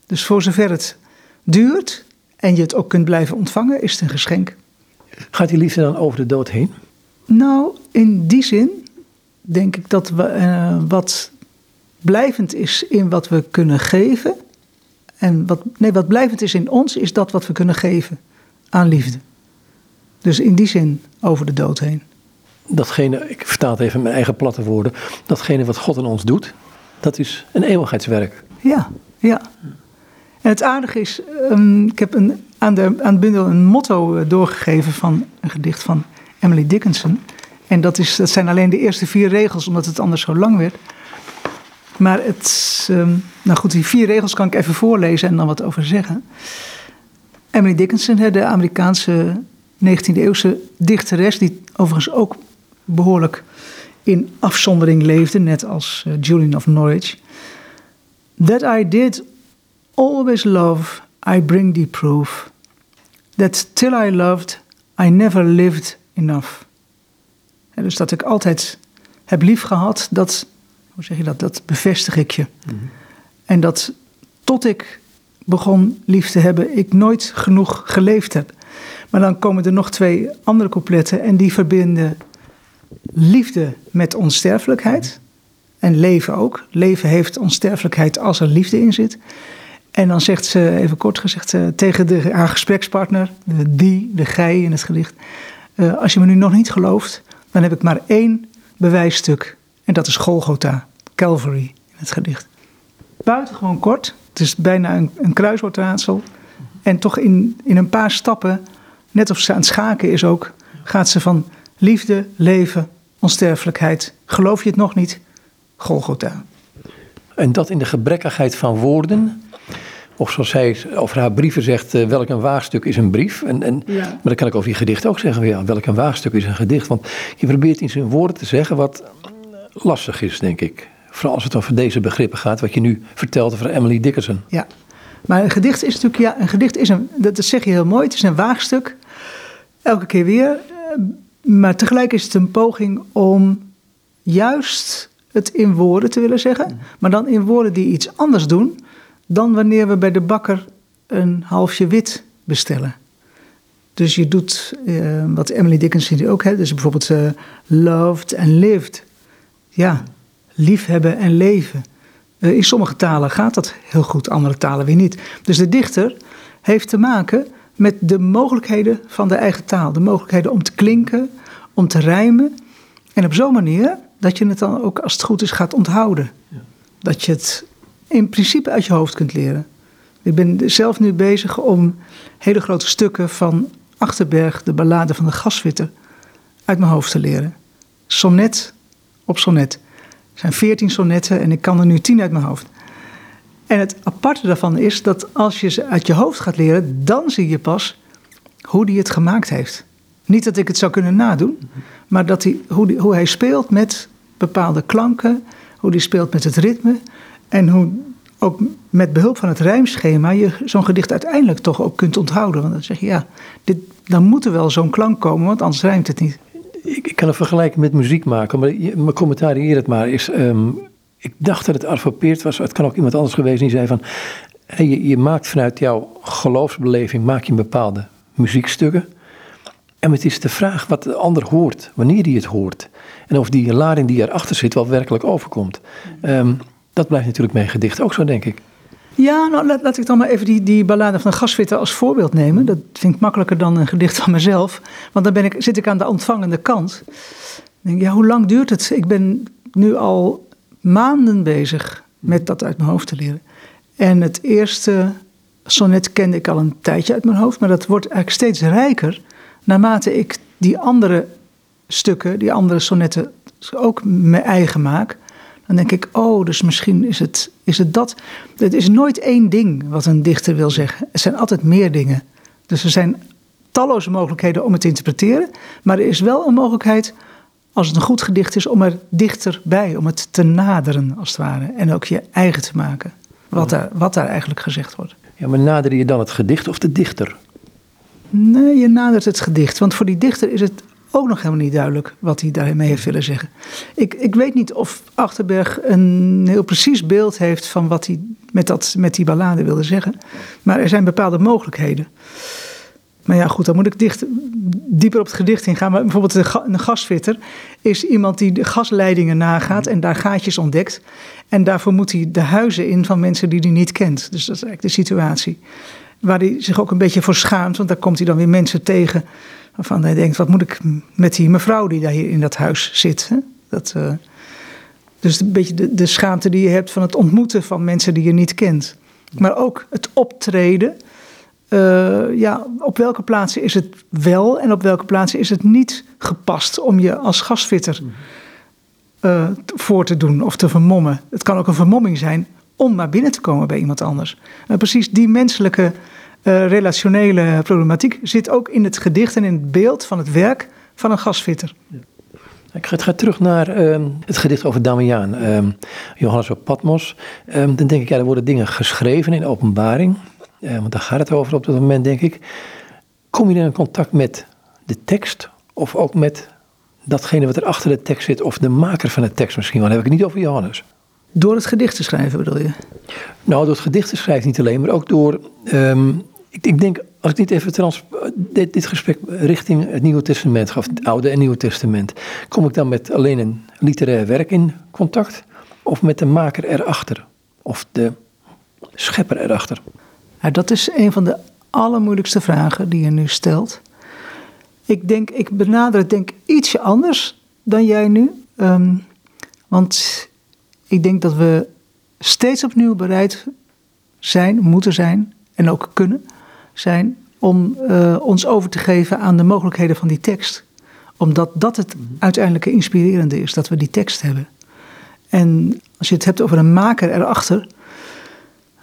Dus voor zover het duurt en je het ook kunt blijven ontvangen, is het een geschenk. Gaat die liefde dan over de dood heen? Nou, in die zin denk ik dat we, uh, wat blijvend is in wat we kunnen geven. En wat, nee, wat blijvend is in ons, is dat wat we kunnen geven aan liefde. Dus in die zin over de dood heen. Datgene, ik vertaal het even in mijn eigen platte woorden. Datgene wat God in ons doet, dat is een eeuwigheidswerk. Ja, ja. En het aardige is, um, ik heb een, aan, de, aan het bundel een motto doorgegeven van een gedicht van Emily Dickinson. En dat, is, dat zijn alleen de eerste vier regels, omdat het anders zo lang werd. Maar het, um, nou goed, die vier regels kan ik even voorlezen en dan wat over zeggen. Emily Dickinson, de Amerikaanse 19e-eeuwse dichteres, die overigens ook behoorlijk in afzondering leefde, net als uh, Julian of Norwich. That I did always love, I bring thee proof. That till I loved, I never lived enough. En dus dat ik altijd heb lief gehad, dat hoe zeg je dat? Dat bevestig ik je. En dat tot ik begon lief te hebben, ik nooit genoeg geleefd heb. Maar dan komen er nog twee andere coupletten en die verbinden liefde met onsterfelijkheid. En leven ook. Leven heeft onsterfelijkheid als er liefde in zit. En dan zegt ze, even kort gezegd, uh, tegen de, haar gesprekspartner, de die, de gij in het gedicht. Uh, als je me nu nog niet gelooft, dan heb ik maar één bewijsstuk en dat is Golgotha, Calvary in het gedicht. Buitengewoon kort. Het is bijna een, een kruiswoordraadsel. En toch in, in een paar stappen, net of ze aan het schaken is ook, gaat ze van liefde, leven, onsterfelijkheid. Geloof je het nog niet? Golgotha. En dat in de gebrekkigheid van woorden. Of zoals zij over haar brieven zegt, uh, welk een waagstuk is een brief. En, en, ja. Maar dat kan ik over je gedicht ook zeggen. Ja, welk een waagstuk is een gedicht. Want je probeert in zijn woorden te zeggen wat lastig is, denk ik. Vooral als het over deze begrippen gaat, wat je nu vertelt over Emily Dickinson. Ja, maar een gedicht is natuurlijk, ja, een gedicht is een, dat zeg je heel mooi, het is een waagstuk. Elke keer weer. Eh, maar tegelijk is het een poging om juist het in woorden te willen zeggen. Maar dan in woorden die iets anders doen dan wanneer we bij de bakker een halfje wit bestellen. Dus je doet uh, wat Emily Dickinson ook heeft. Dus bijvoorbeeld uh, loved and lived ja, liefhebben en leven. Uh, in sommige talen gaat dat heel goed, andere talen weer niet. Dus de dichter heeft te maken met de mogelijkheden van de eigen taal. De mogelijkheden om te klinken, om te rijmen. En op zo'n manier dat je het dan ook, als het goed is, gaat onthouden. Ja. Dat je het in principe uit je hoofd kunt leren. Ik ben zelf nu bezig om hele grote stukken van Achterberg, de ballade van de gaswitter, uit mijn hoofd te leren. Sonnet op sonnet. Er zijn veertien sonnetten en ik kan er nu tien uit mijn hoofd. En het aparte daarvan is dat als je ze uit je hoofd gaat leren, dan zie je pas hoe hij het gemaakt heeft. Niet dat ik het zou kunnen nadoen, maar dat hij, hoe, die, hoe hij speelt met bepaalde klanken, hoe hij speelt met het ritme en hoe ook met behulp van het rijmschema je zo'n gedicht uiteindelijk toch ook kunt onthouden. Want dan zeg je ja, dit, dan moet er wel zo'n klank komen, want anders rijmt het niet ik, kan een vergelijking met muziek maken, maar mijn commentaar hier het maar is. Um, ik dacht dat het advopeerd was, het kan ook iemand anders geweest die zei van. Je, je, maakt vanuit jouw geloofsbeleving maak je bepaalde muziekstukken. En het is de vraag wat de ander hoort, wanneer hij het hoort. En of die lading die erachter zit wel werkelijk overkomt. Um, dat blijft natuurlijk mijn gedicht ook zo, denk ik. Ja, nou laat, ik dan maar even die, die ballade van de gasfitter als voorbeeld nemen. Dat vind ik makkelijker dan een gedicht van mezelf. Want dan ben ik, zit ik aan de ontvangende kant. Denk ja, hoe lang duurt het? Ik ben nu al maanden bezig met dat uit mijn hoofd te leren. En het eerste sonnet kende ik al een tijdje uit mijn hoofd. Maar dat wordt eigenlijk steeds rijker naarmate ik die andere stukken, die andere sonnetten ook mijn eigen maak. Dan denk ik, oh, dus misschien is het, is het dat. Het is nooit één ding wat een dichter wil zeggen. Er zijn altijd meer dingen. Dus er zijn talloze mogelijkheden om het te interpreteren. Maar er is wel een mogelijkheid, als het een goed gedicht is, om er dichterbij, om het te naderen, als het ware. En ook je eigen te maken, wat daar, wat daar eigenlijk gezegd wordt. Ja, maar nader je dan het gedicht of de dichter? Nee, je nadert het gedicht. Want voor die dichter is het ook nog helemaal niet duidelijk wat hij daarmee heeft willen zeggen. Ik, ik weet niet of Achterberg een heel precies beeld heeft van wat hij met, dat, met die ballade wilde zeggen. Maar er zijn bepaalde mogelijkheden. Maar ja, goed, dan moet ik dicht, dieper op het gedicht ingaan. Maar bijvoorbeeld een gasfitter is iemand die de gasleidingen nagaat en daar gaatjes ontdekt. En daarvoor moet hij de huizen in van mensen die hij niet kent. Dus dat is eigenlijk de situatie. Waar hij zich ook een beetje voor schaamt, want daar komt hij dan weer mensen tegen Waarvan hij denkt, wat moet ik met die mevrouw die daar hier in dat huis zit? Hè? Dat, uh, dus een beetje de, de schaamte die je hebt van het ontmoeten van mensen die je niet kent. Maar ook het optreden. Uh, ja, op welke plaatsen is het wel en op welke plaatsen is het niet gepast om je als gasfitter uh, voor te doen of te vermommen. Het kan ook een vermomming zijn om maar binnen te komen bij iemand anders. En precies die menselijke uh, relationele problematiek zit ook in het gedicht en in het beeld van het werk van een gasfitter. Ik ga, terug naar uh, het gedicht over Damiaan, uh, Johannes op Patmos. Ehm, dan denk ik, ja, er worden dingen geschreven in openbaring, eh, want daar gaat het over op dat moment, denk ik. Kom je in contact met de tekst of ook met datgene wat er achter de tekst zit, of de maker van de tekst misschien? Want dan heb ik het niet over Johannes. Door het gedicht te schrijven bedoel je? Nou, door het gedicht te schrijven niet alleen, maar ook door um, ik, ik, denk, als ik dit even trans, dit, dit, gesprek richting het Nieuwe Testament of het Oude en Nieuwe Testament, kom ik dan met alleen een literair werk in contact of met de maker erachter of de schepper erachter? Ja, dat is een van de allermoeilijkste vragen die je nu stelt. Ik denk, ik benader het denk ietsje anders dan jij nu. Um, want ik denk dat we steeds opnieuw bereid zijn, moeten zijn en ook kunnen zijn om uh, ons over te geven aan de mogelijkheden van die tekst. Omdat dat het uiteindelijke inspirerende is, dat we die tekst hebben. En als je het hebt over een maker erachter,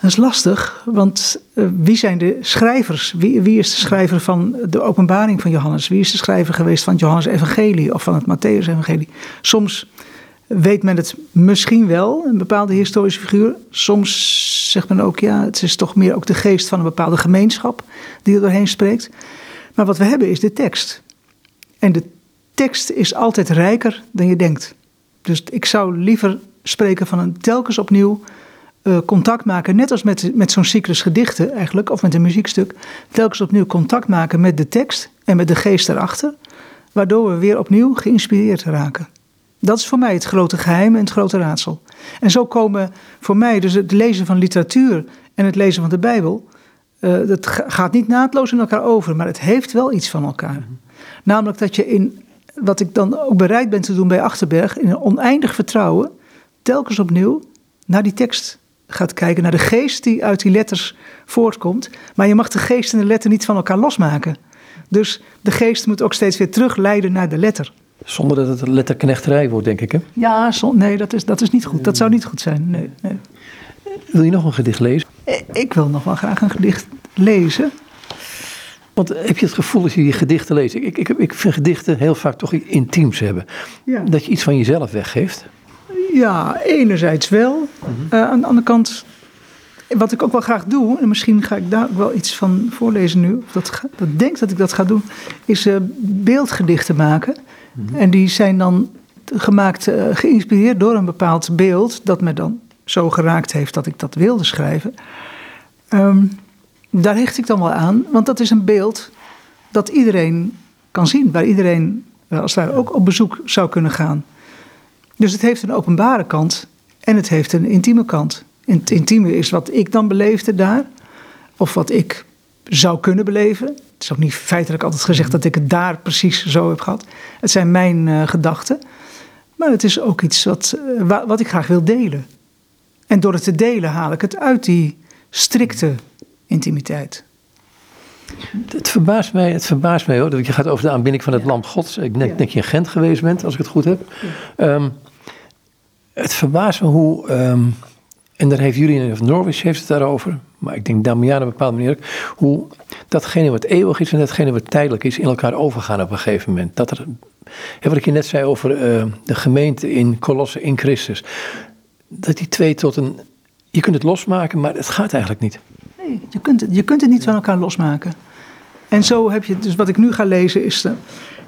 dat is lastig, want uh, wie zijn de schrijvers? Wie, wie, is de schrijver van de openbaring van Johannes? Wie is de schrijver geweest van het Johannes Evangelie of van het Matthäus Evangelie? Soms weet men het misschien wel, een bepaalde historische figuur. Soms zegt men ook, ja, het is toch meer ook de geest van een bepaalde gemeenschap die er doorheen spreekt. Maar wat we hebben is de tekst. En de tekst is altijd rijker dan je denkt. Dus ik zou liever spreken van een telkens opnieuw uh, contact maken, net als met, met zo'n cyclus gedichten eigenlijk, of met een muziekstuk, telkens opnieuw contact maken met de tekst en met de geest erachter, waardoor we weer opnieuw geïnspireerd raken. Dat is voor mij het grote geheim en het grote raadsel. En zo komen voor mij dus het lezen van literatuur en het lezen van de Bijbel. Uh, dat gaat niet naadloos in elkaar over, maar het heeft wel iets van elkaar. Namelijk dat je in, wat ik dan ook bereid ben te doen bij Achterberg, in een oneindig vertrouwen, telkens opnieuw naar die tekst gaat kijken, naar de geest die uit die letters voortkomt. Maar je mag de geest en de letter niet van elkaar losmaken. Dus de geest moet ook steeds weer terugleiden naar de letter. Zonder dat het een letterknechterij wordt, denk ik, hè? Ja, nee, dat is, dat is niet goed. Dat zou niet goed zijn, nee, nee. Wil je nog een gedicht lezen? Eh, ik wil nog wel graag een gedicht lezen. Want heb je het gevoel als je je gedichten leest? Ik, ik, ik vind gedichten heel vaak toch intiems hebben. Ja. Dat je iets van jezelf weggeeft. Ja, enerzijds wel. Uh, aan de andere kant, wat ik ook wel graag doe, en misschien ga ik daar ook wel iets van voorlezen nu, of dat, dat denk dat ik dat ga doen, is uh, beeldgedichten maken. Mhm. En die zijn dan gemaakt, uh, geïnspireerd door een bepaald beeld dat me dan zo geraakt heeft dat ik dat wilde schrijven. Um, daar hecht ik dan wel aan, want dat is een beeld dat iedereen kan zien, waar iedereen uh, als ware ook op bezoek zou kunnen gaan. Dus het heeft een openbare kant en het heeft een intieme kant. Het intieme is wat ik dan beleefde daar. Of wat ik zou kunnen beleven. Het is ook niet feitelijk altijd gezegd dat ik het daar precies zo heb gehad. Het zijn mijn uh, gedachten. Maar het is ook iets wat, uh, wat ik graag wil delen. En door het te delen haal ik het uit die strikte intimiteit. Het verbaast mij, het verbaast mij hoor, dat je gaat over de aanbidding van het ja. Lam Gods. Ik denk ja. dat je in Gent geweest bent, als ik het goed heb. Ja. Um, het verbaast me hoe, um, en daar heeft Julian of Norwich heeft het daarover, maar ik denk Damian op een bepaalde manier hoe datgene wat eeuwig is en datgene wat tijdelijk is in elkaar overgaan op een gegeven moment. Dat er, wat ik je net zei over uh, de gemeente in Colosse in Christus, dat die twee tot een, je kunt het losmaken, maar het gaat eigenlijk niet. Nee, je kunt het, je kunt het niet van elkaar losmaken. En zo heb je, dus wat ik nu ga lezen is de,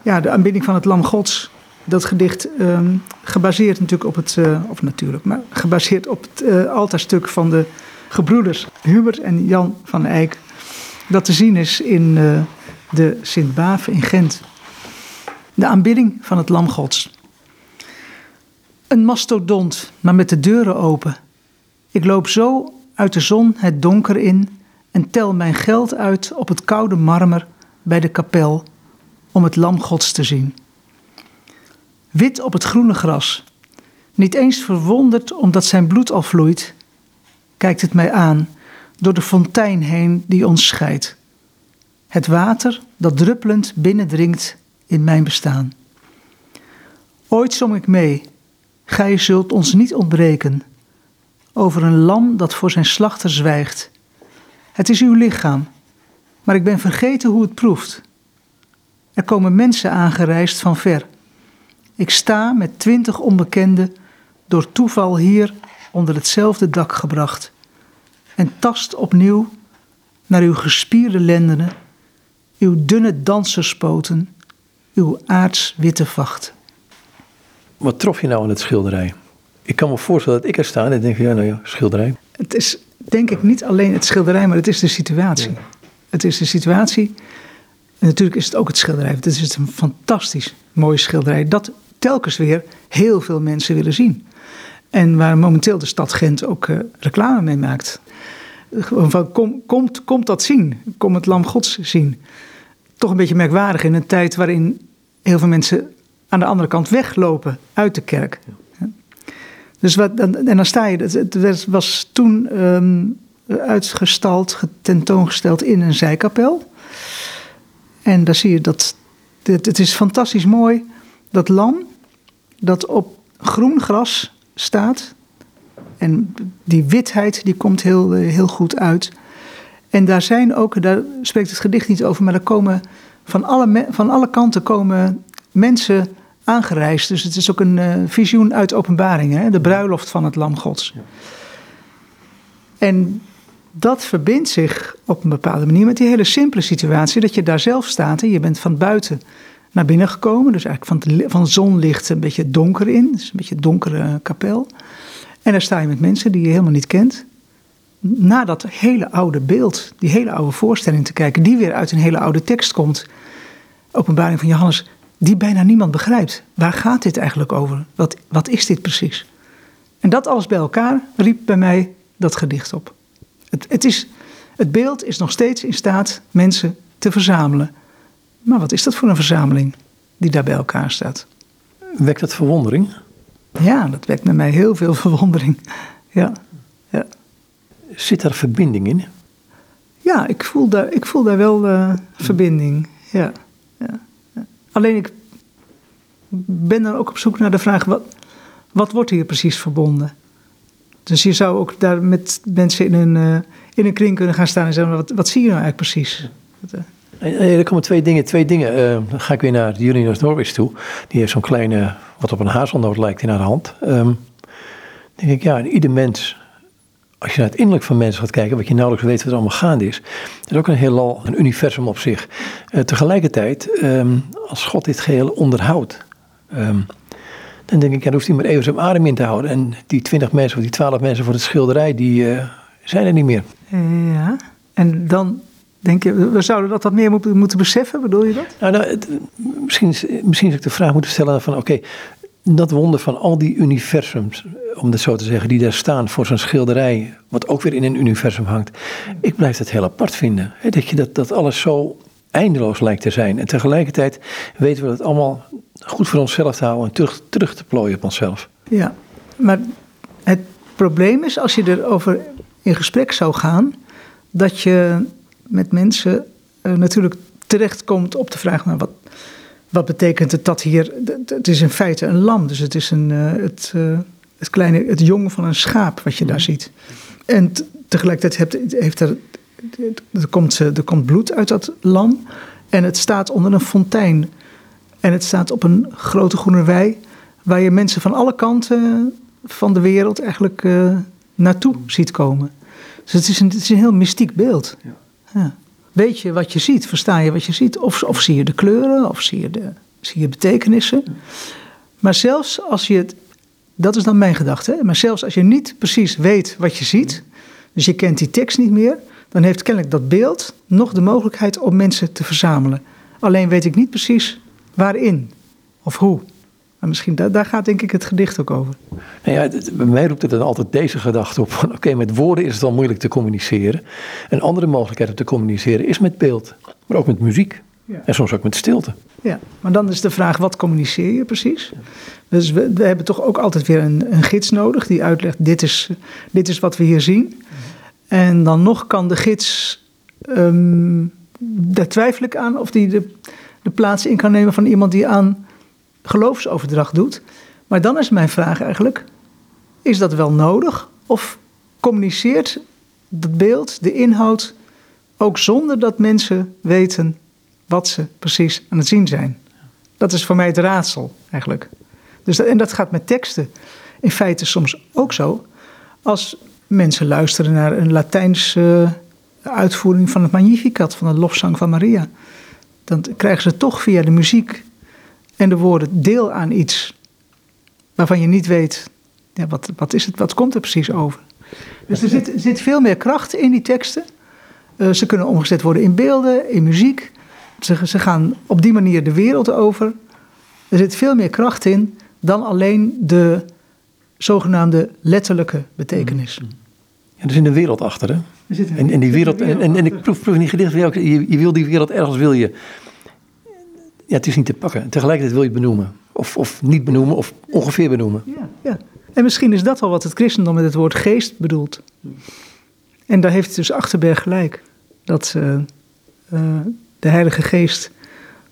ja, de aanbidding van het Lam Gods. Dat gedicht um, gebaseerd natuurlijk op het, uh, of natuurlijk, maar gebaseerd op het uh, altaarstuk van de gebroeders Hubert en Jan van Eyck. Dat te zien is in uh, de Sint-Bave in Gent. De aanbidding van het Lam Gods. Een mastodont, maar met de deuren open. Ik loop zo uit de zon het donker in en tel mijn geld uit op het koude marmer bij de kapel om het lam Gods te zien. Wit op het groene gras, niet eens verwonderd omdat zijn bloed al vloeit, kijkt het mij aan door de fontein heen die ons scheidt. Het water dat druppelend binnendringt in mijn bestaan. Ooit zong ik mee, gij zult ons niet ontbreken, over een lam dat voor zijn slachter zwijgt. Het is uw lichaam, maar ik ben vergeten hoe het proeft. Er komen mensen aangereisd van ver. Ik sta met twintig onbekenden door toeval hier onder hetzelfde dak gebracht en tast opnieuw naar uw gespierde lendenen, uw dunne danserspoten, uw aardswitte vacht. Wat trof je nou aan het schilderij? Ik kan me voorstellen dat ik er sta en denk, ja, nou ja, schilderij. Het is denk ik niet alleen het schilderij, maar het is de situatie. Ja. Het is de situatie. En natuurlijk is het ook het schilderij. Het is een fantastisch mooi schilderij. Dat telkens weer heel veel mensen willen zien. En waar momenteel de stad Gent ook uh, reclame mee maakt. Gewoon van, kom, komt, komt dat zien. Kom het Lam Gods zien. Toch een beetje merkwaardig in een tijd waarin heel veel mensen aan de andere kant weglopen uit de kerk. Ja. Dus wat, en dan sta je, het was toen um, uitgestald, tentoongesteld in een zijkapel. En daar zie je dat, het, het is fantastisch mooi, dat lam dat op groen gras staat. En die witheid die komt heel, heel goed uit. En daar zijn ook, daar spreekt het gedicht niet over, maar er komen van alle, van alle kanten komen mensen aangereisd. Dus het is ook een uh, visioen uit openbaring, hè? de bruiloft van het Lam Gods. Ja. En dat verbindt zich op een bepaalde manier met die hele simpele situatie dat je daar zelf staat en je bent van buiten naar binnen gekomen. Dus eigenlijk van, van zonlicht een beetje donker in, dus een beetje donkere kapel. En daar sta je met mensen die je helemaal niet kent. Naar dat hele oude beeld, die hele oude voorstelling te kijken, die weer uit een hele oude tekst komt. Openbaring van Johannes die bijna niemand begrijpt. Waar gaat dit eigenlijk over? Wat, wat is dit precies? En dat alles bij elkaar riep bij mij dat gedicht op. Het, het, is, het beeld is nog steeds in staat mensen te verzamelen. Maar wat is dat voor een verzameling die daar bij elkaar staat? Wekt dat verwondering? Ja, dat wekt bij mij heel veel verwondering. Ja, ja. Zit daar verbinding in? Ja, ik voel daar, ik voel daar wel uh, verbinding. Ja, ja. Alleen ik ben dan ook op zoek naar de vraag: wat, wat wordt hier precies verbonden? Dus je zou ook daar met mensen in een, uh, in een kring kunnen gaan staan en zeggen: wat, wat zie je nou eigenlijk precies? Uh, er komen twee dingen. Twee dingen. Uh, dan ga ik weer naar of Norwich toe. Die heeft zo'n kleine, wat op een hazelnoot lijkt, in haar hand. Um, denk ik, ja, ieder mens als je naar het innerlijk van mensen gaat kijken, wat je nauwelijks weet wat er allemaal gaande is, is ook een heelal, een universum op zich. Tegelijkertijd, um, als God dit geheel onderhoudt, um, dan denk ik, ja, dan hoeft hij maar even zijn adem in te houden. En die twintig mensen of die twaalf mensen voor het schilderij, die zijn er niet meer. Ja, en dan denk je, we zouden dat wat meer moeten, moeten beseffen, bedoel je dat? Nou, nou het, misschien, misschien zou ik de vraag moeten stellen van, oké, okay, dat wonder van al die universums, om het zo te zeggen, die daar staan voor zo'n schilderij, wat ook weer in een universum hangt. Ik blijf het heel apart vinden. Hè, dat, je dat, dat alles zo eindeloos lijkt te zijn. En tegelijkertijd weten we het allemaal goed voor onszelf te houden en terug, terug te plooien op onszelf. Ja, maar het probleem is als je erover in gesprek zou gaan, dat je met mensen uh, natuurlijk terechtkomt op de vraag: maar wat, wat betekent het dat hier. Het is in feite een lam, dus het is een, uh, het, uh, het kleine, het jong van een schaap wat je daar ziet. En tegelijkertijd heeft, heeft er, er, komt, er komt bloed uit dat lam en het staat onder een fontein. En het staat op een grote groene wei, waar je mensen van alle kanten van de wereld eigenlijk uh, naartoe ziet komen. Dus het is een, het is een heel mystiek beeld. Ja. Weet je wat je ziet? Versta je wat je ziet? Of, of zie je de kleuren? Of zie je, de, zie je betekenissen? Maar zelfs als je het. Dat is dan mijn gedachte. Maar zelfs als je niet precies weet wat je ziet. Dus je kent die tekst niet meer. Dan heeft kennelijk dat beeld nog de mogelijkheid om mensen te verzamelen. Alleen weet ik niet precies waarin of hoe. Misschien daar, daar gaat denk ik het gedicht ook over. Nou ja, bij mij roept het dan altijd deze gedachte op. Oké, met woorden is het al moeilijk te communiceren. Een andere mogelijkheid om te communiceren is met beeld. Maar ook met muziek. Ja. En soms ook met stilte. Ja, maar dan is de vraag, wat communiceer je precies? Dus we, we hebben toch ook altijd weer een, een, gids nodig die uitlegt, dit is, dit is wat we hier zien. En dan nog kan de gids, um, daar twijfel ik aan, of die de, de plaats in kan nemen van iemand die aan geloofsoverdracht doet. Maar dan is mijn vraag eigenlijk: is dat wel nodig? Of communiceert het beeld, de inhoud, ook zonder dat mensen weten wat ze precies aan het zien zijn? Dat is voor mij het raadsel eigenlijk. Dus en dat gaat met teksten in feite soms ook zo. Als mensen luisteren naar een Latijnse uitvoering van het Magnificat, van de lofzang van Maria, dan krijgen ze toch via de muziek en de woorden deel aan iets waarvan je niet weet, ja, wat, wat is het, wat komt er precies over. Dus er zit, zit veel meer kracht in die teksten. Uh, ze kunnen omgezet worden in beelden, in muziek. Ze, ze gaan op die manier de wereld over. Er zit veel meer kracht in dan alleen de zogenaamde letterlijke betekenis. Ja, er zit een wereld achter, hè? En, en die wereld, en, en, en ik proef, proef in die gedicht je, je wil die wereld ergens wil je ja, het is niet te pakken. Tegelijkertijd wil je het benoemen. Of, of niet benoemen, of ongeveer benoemen. Ja, ja. En misschien is dat wel wat het christendom met het woord geest bedoelt. En daar heeft dus Achterberg gelijk. Dat uh, uh, de Heilige Geest,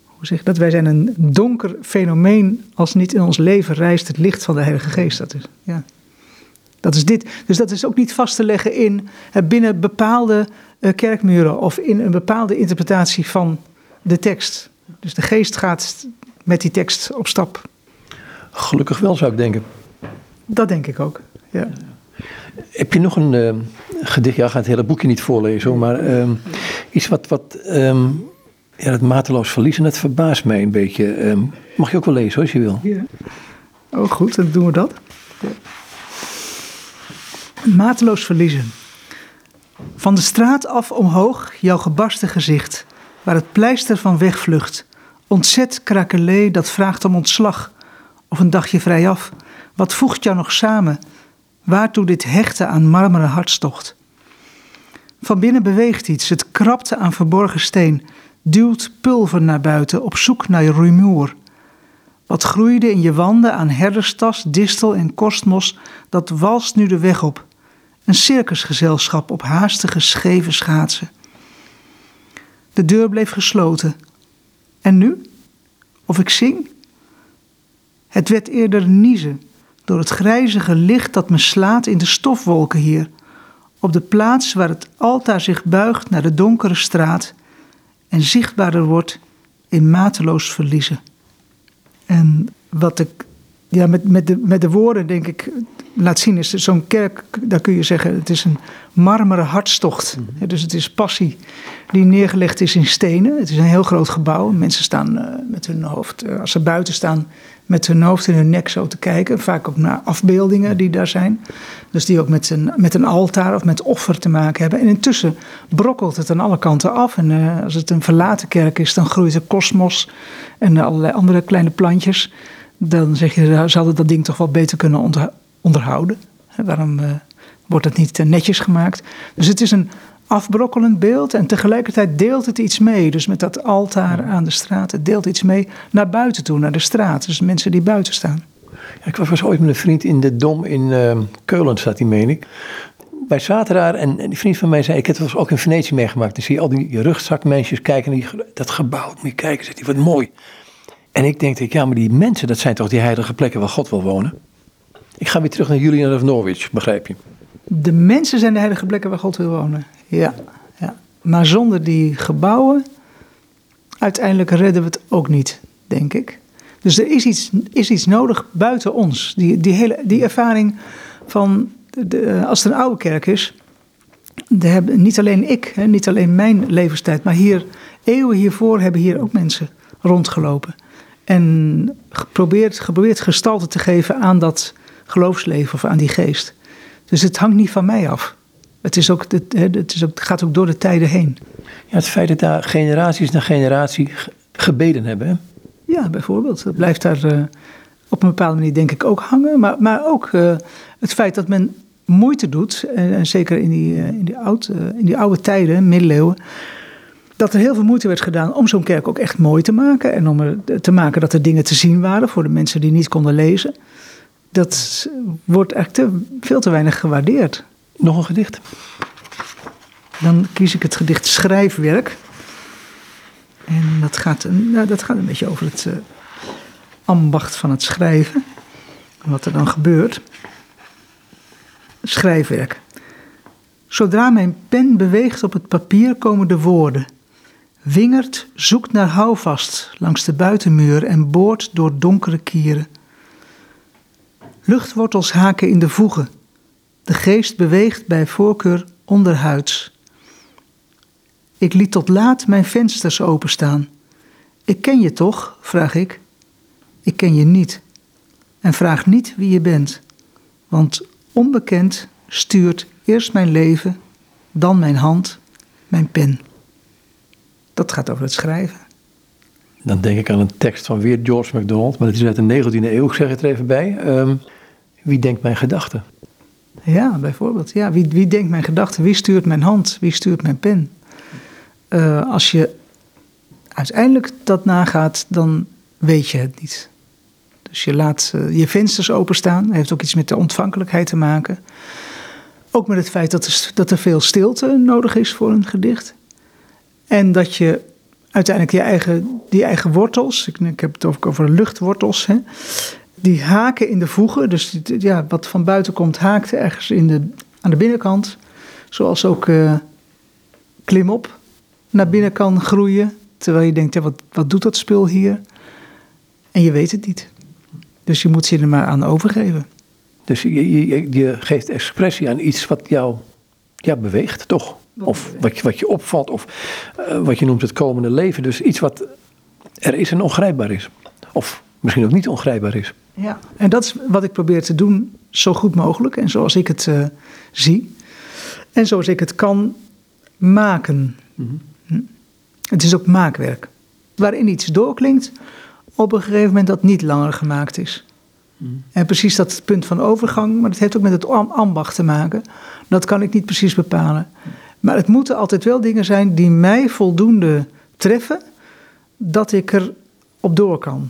hoe zeg dat wij zijn een donker fenomeen als niet in ons leven reist het licht van de Heilige Geest. Dat is, ja. dat is dit. Dus dat is ook niet vast te leggen in uh, binnen bepaalde kerkmuren of in een bepaalde interpretatie van de tekst. Dus de geest gaat met die tekst op stap. Gelukkig wel, zou ik denken. Dat denk ik ook, ja. Heb je nog een uh, gedicht? Ja, ik ga het hele boekje niet voorlezen, maar uh, iets wat, wat um, ja, het mateloos verliezen, het verbaast mij een beetje. Um, mag je ook wel lezen, als je wil. Ja. Oh, goed, dan doen we dat. Ja. Mateloos verliezen. Van de straat af omhoog jouw gebarsten gezicht waar het pleister van wegvlucht. Ontzet krakelee dat vraagt om ontslag. Of een dagje vrijaf. Wat voegt jou nog samen? Waartoe dit hechten aan marmeren hartstocht? Van binnen beweegt iets, het krapte aan verborgen steen, duwt pulver naar buiten op zoek naar je rumoer. Wat groeide in je wanden aan herderstas, distel en korstmos, dat walst nu de weg op. Een circusgezelschap op haastige, scheve schaatsen. De deur bleef gesloten. En nu? Of ik zing? Het werd eerder niezen door het grijzige licht dat me slaat in de stofwolken hier, op de plaats waar het altaar zich buigt naar de donkere straat en zichtbaarder wordt in mateloos verliezen. En wat ik ja, met, met, de, met de woorden, denk ik, laat zien is zo'n kerk, daar kun je zeggen, het is een marmeren hartstocht. Mhm. Dus het is passie die neergelegd is in stenen. Het is een heel groot gebouw. Mensen staan uh, met hun hoofd, uh, als ze buiten staan, met hun hoofd in hun nek zo te kijken. Vaak ook naar afbeeldingen die daar zijn. Dus die ook met een, met een altaar of met offer te maken hebben. En intussen brokkelt het aan alle kanten af. En uh, als het een verlaten kerk is, dan groeit er kosmos en allerlei andere kleine plantjes. dan zeg je, ze hadden dat ding toch wel beter kunnen onderhouden. Waarom uh, wordt het niet netjes gemaakt? Dus het is een afbrokkelend beeld en tegelijkertijd deelt het iets mee. Dus met dat altaar aan de straat, het deelt iets mee naar buiten toe, naar de straat. Dus mensen die buiten staan. Ja, ik was ooit met een vriend in de Dom in uh, Keulen, staat die, meen ik. Wij zaten daar en, die vriend van mij zei, ik heb het ook in Venetië meegemaakt. Dan zie je al die rugzakmensjes kijken naar die, dat gebouw. Moet je kijken, zegt hij, wat mooi. En ik denk, ja, maar die mensen, dat zijn toch die heilige plekken waar God wil wonen? Ik ga weer terug naar Julian of Norwich, begrijp je? De mensen zijn de heilige plekken waar God wil wonen. Ja, ja. Maar zonder die gebouwen, uiteindelijk redden we het ook niet, denk ik. Dus er is iets, is iets nodig buiten ons. Die, die, hele, die ervaring van, de, als het een oude kerk is, de hebben, niet alleen ik, hè, niet alleen mijn levenstijd, maar hier, eeuwen hiervoor hebben hier ook mensen rondgelopen. En geprobeerd, geprobeerd gestalte te geven aan dat geloofsleven of aan die geest. Dus het hangt niet van mij af. Het, is ook, het, het, is ook, gaat ook door de tijden heen. Ja, het feit dat daar generaties na generatie gebeden hebben. Hè? Ja, bijvoorbeeld. Dat blijft daar uh, op een bepaalde manier denk ik ook hangen. Maar, maar ook uh, het feit dat men moeite doet, en, en zeker in die, uh, in, die oud, in die oude tijden, middeleeuwen, dat er heel veel moeite werd gedaan om zo'n kerk ook echt mooi te maken. En om er te maken dat er dingen te zien waren voor de mensen die niet konden lezen. Dat wordt echt te, veel te weinig gewaardeerd. Nog een gedicht? Dan kies ik het gedicht Schrijfwerk. En dat gaat, nou, dat gaat een beetje over het uh, ambacht van het schrijven. Wat er dan gebeurt. Schrijfwerk. Zodra mijn pen beweegt op het papier komen de woorden. Wingert zoekt naar houvast langs de buitenmuur en boort door donkere kieren. Luchtwortels haken in de voegen. De geest beweegt bij voorkeur onderhuids. Ik liet tot laat mijn vensters openstaan. Ik ken je toch? vraag ik. Ik ken je niet. En vraag niet wie je bent. Want onbekend stuurt eerst mijn leven, dan mijn hand, mijn pen. Dat gaat over het schrijven. Dan denk ik aan een tekst van weer George MacDonald, maar het is uit de 19e eeuw, ik zeg het er even bij. Um, wie denkt mijn gedachten? Ja, bijvoorbeeld. Ja, wie, wie denkt mijn gedachten? Wie stuurt mijn hand? Wie stuurt mijn pen? Uh, als je uiteindelijk dat nagaat, dan weet je het niet. Dus je laat uh, je vensters openstaan. Dat heeft ook iets met de ontvankelijkheid te maken. Ook met het feit dat er, dat er veel stilte nodig is voor een gedicht. En dat je uiteindelijk je eigen, die eigen wortels, ik, ik heb het over, over luchtwortels, hè, die haken in de voegen. Dus ja, wat van buiten komt, haakt ergens in de, aan de binnenkant. Zoals ook uh, klimop naar binnen kan groeien. Terwijl je denkt, ja, wat, wat doet dat spul hier? En je weet het niet. Dus je moet je er maar aan overgeven. Dus je, je, je geeft expressie aan iets wat jou ja, beweegt, toch? Of wat je, wat je opvalt, of uh, wat je noemt het komende leven. Dus iets wat er is en ongrijpbaar is. Of misschien ook niet ongrijpbaar is. Ja, en dat is wat ik probeer te doen zo goed mogelijk en zoals ik het uh, zie. En zoals ik het kan maken. Mm -hmm. Het is ook maakwerk. Waarin iets doorklinkt op een gegeven moment dat niet langer gemaakt is. Mm. En precies dat punt van overgang, maar dat heeft ook met het ambacht te maken. Dat kan ik niet precies bepalen. Maar het moeten altijd wel dingen zijn die mij voldoende treffen, dat ik er op door kan.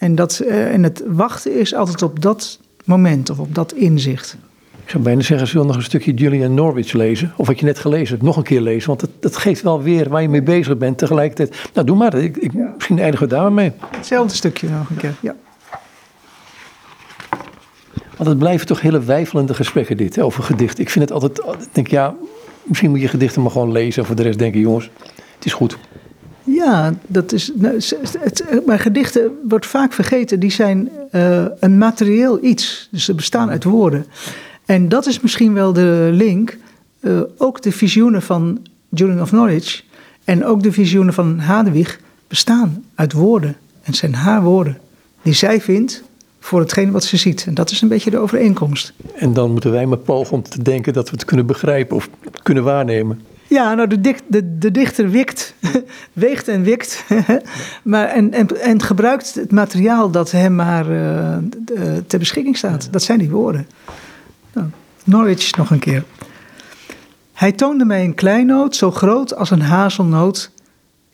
En, dat, uh, en het wachten is altijd op dat moment of op dat inzicht. Ik zou bijna zeggen, zullen nog een stukje Julian Norwich lezen? Of wat je net gelezen hebt, nog een keer lezen. Want het geeft wel weer waar je mee bezig bent tegelijkertijd. Nou, doe maar. Ik, ik, ja. Misschien eindigen we daar mee. Hetzelfde stukje nog een keer, ja. Want het blijven toch hele wijfelende gesprekken dit, hè, over gedichten. Ik vind het altijd, ik denk ja, misschien moet je gedichten maar gewoon lezen. En voor de rest denken, jongens, het is goed. Ja, dat is. Nou, het, maar gedichten wordt vaak vergeten, die zijn uh, een materieel iets. Dus ze bestaan uit woorden. En dat is misschien wel de link. Uh, ook de visioenen van Julian of Norwich en ook de visioenen van Hadewig bestaan uit woorden. En zijn haar woorden die zij vindt voor hetgeen wat ze ziet. En dat is een beetje de overeenkomst. En dan moeten wij maar pogen om te denken dat we het kunnen begrijpen of kunnen waarnemen. Ja, nou, de, de, de dichter wikt, weegt en wikt. maar, en, en, en gebruikt het materiaal dat hem maar uh, ter beschikking staat. Dat zijn die woorden. Nou, Norwich nog een keer. Hij toonde mij een kleinoot zo groot als een hazelnoot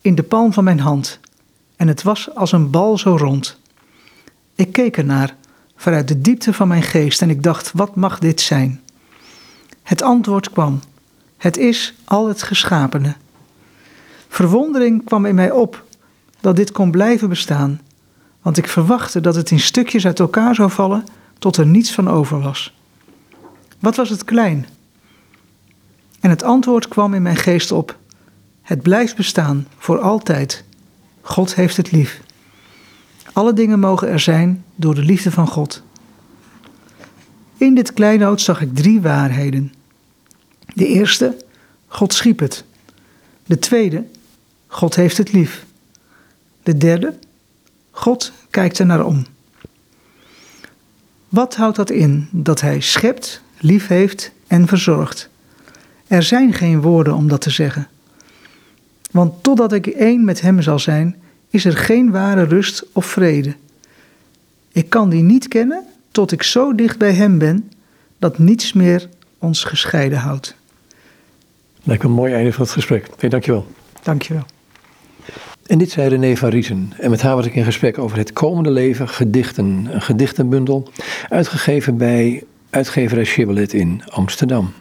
in de palm van mijn hand. En het was als een bal zo rond. Ik keek ernaar, vanuit de diepte van mijn geest, en ik dacht: wat mag dit zijn? Het antwoord kwam: Het is al het geschapene. Verwondering kwam in mij op dat dit kon blijven bestaan, want ik verwachtte dat het in stukjes uit elkaar zou vallen tot er niets van over was. Wat was het klein? En het antwoord kwam in mijn geest op: Het blijft bestaan voor altijd. God heeft het lief. Alle dingen mogen er zijn door de liefde van God. In dit kleinoot zag ik drie waarheden. De eerste, God schiep het. De tweede, God heeft het lief. De derde, God kijkt er naar om. Wat houdt dat in? Dat Hij schept, lief heeft en verzorgt. Er zijn geen woorden om dat te zeggen. Want totdat ik één met Hem zal zijn, is er geen ware rust of vrede. Ik kan die niet kennen tot ik zo dicht bij Hem ben dat niets meer ons gescheiden houdt. Lijkt me een mooi einde van het gesprek. Hey, dankjewel. Dankjewel. En dit zei René van Riesen. En met haar was ik in gesprek over het komende leven gedichten. Een gedichtenbundel, uitgegeven bij uitgeverij Shibboleth in Amsterdam.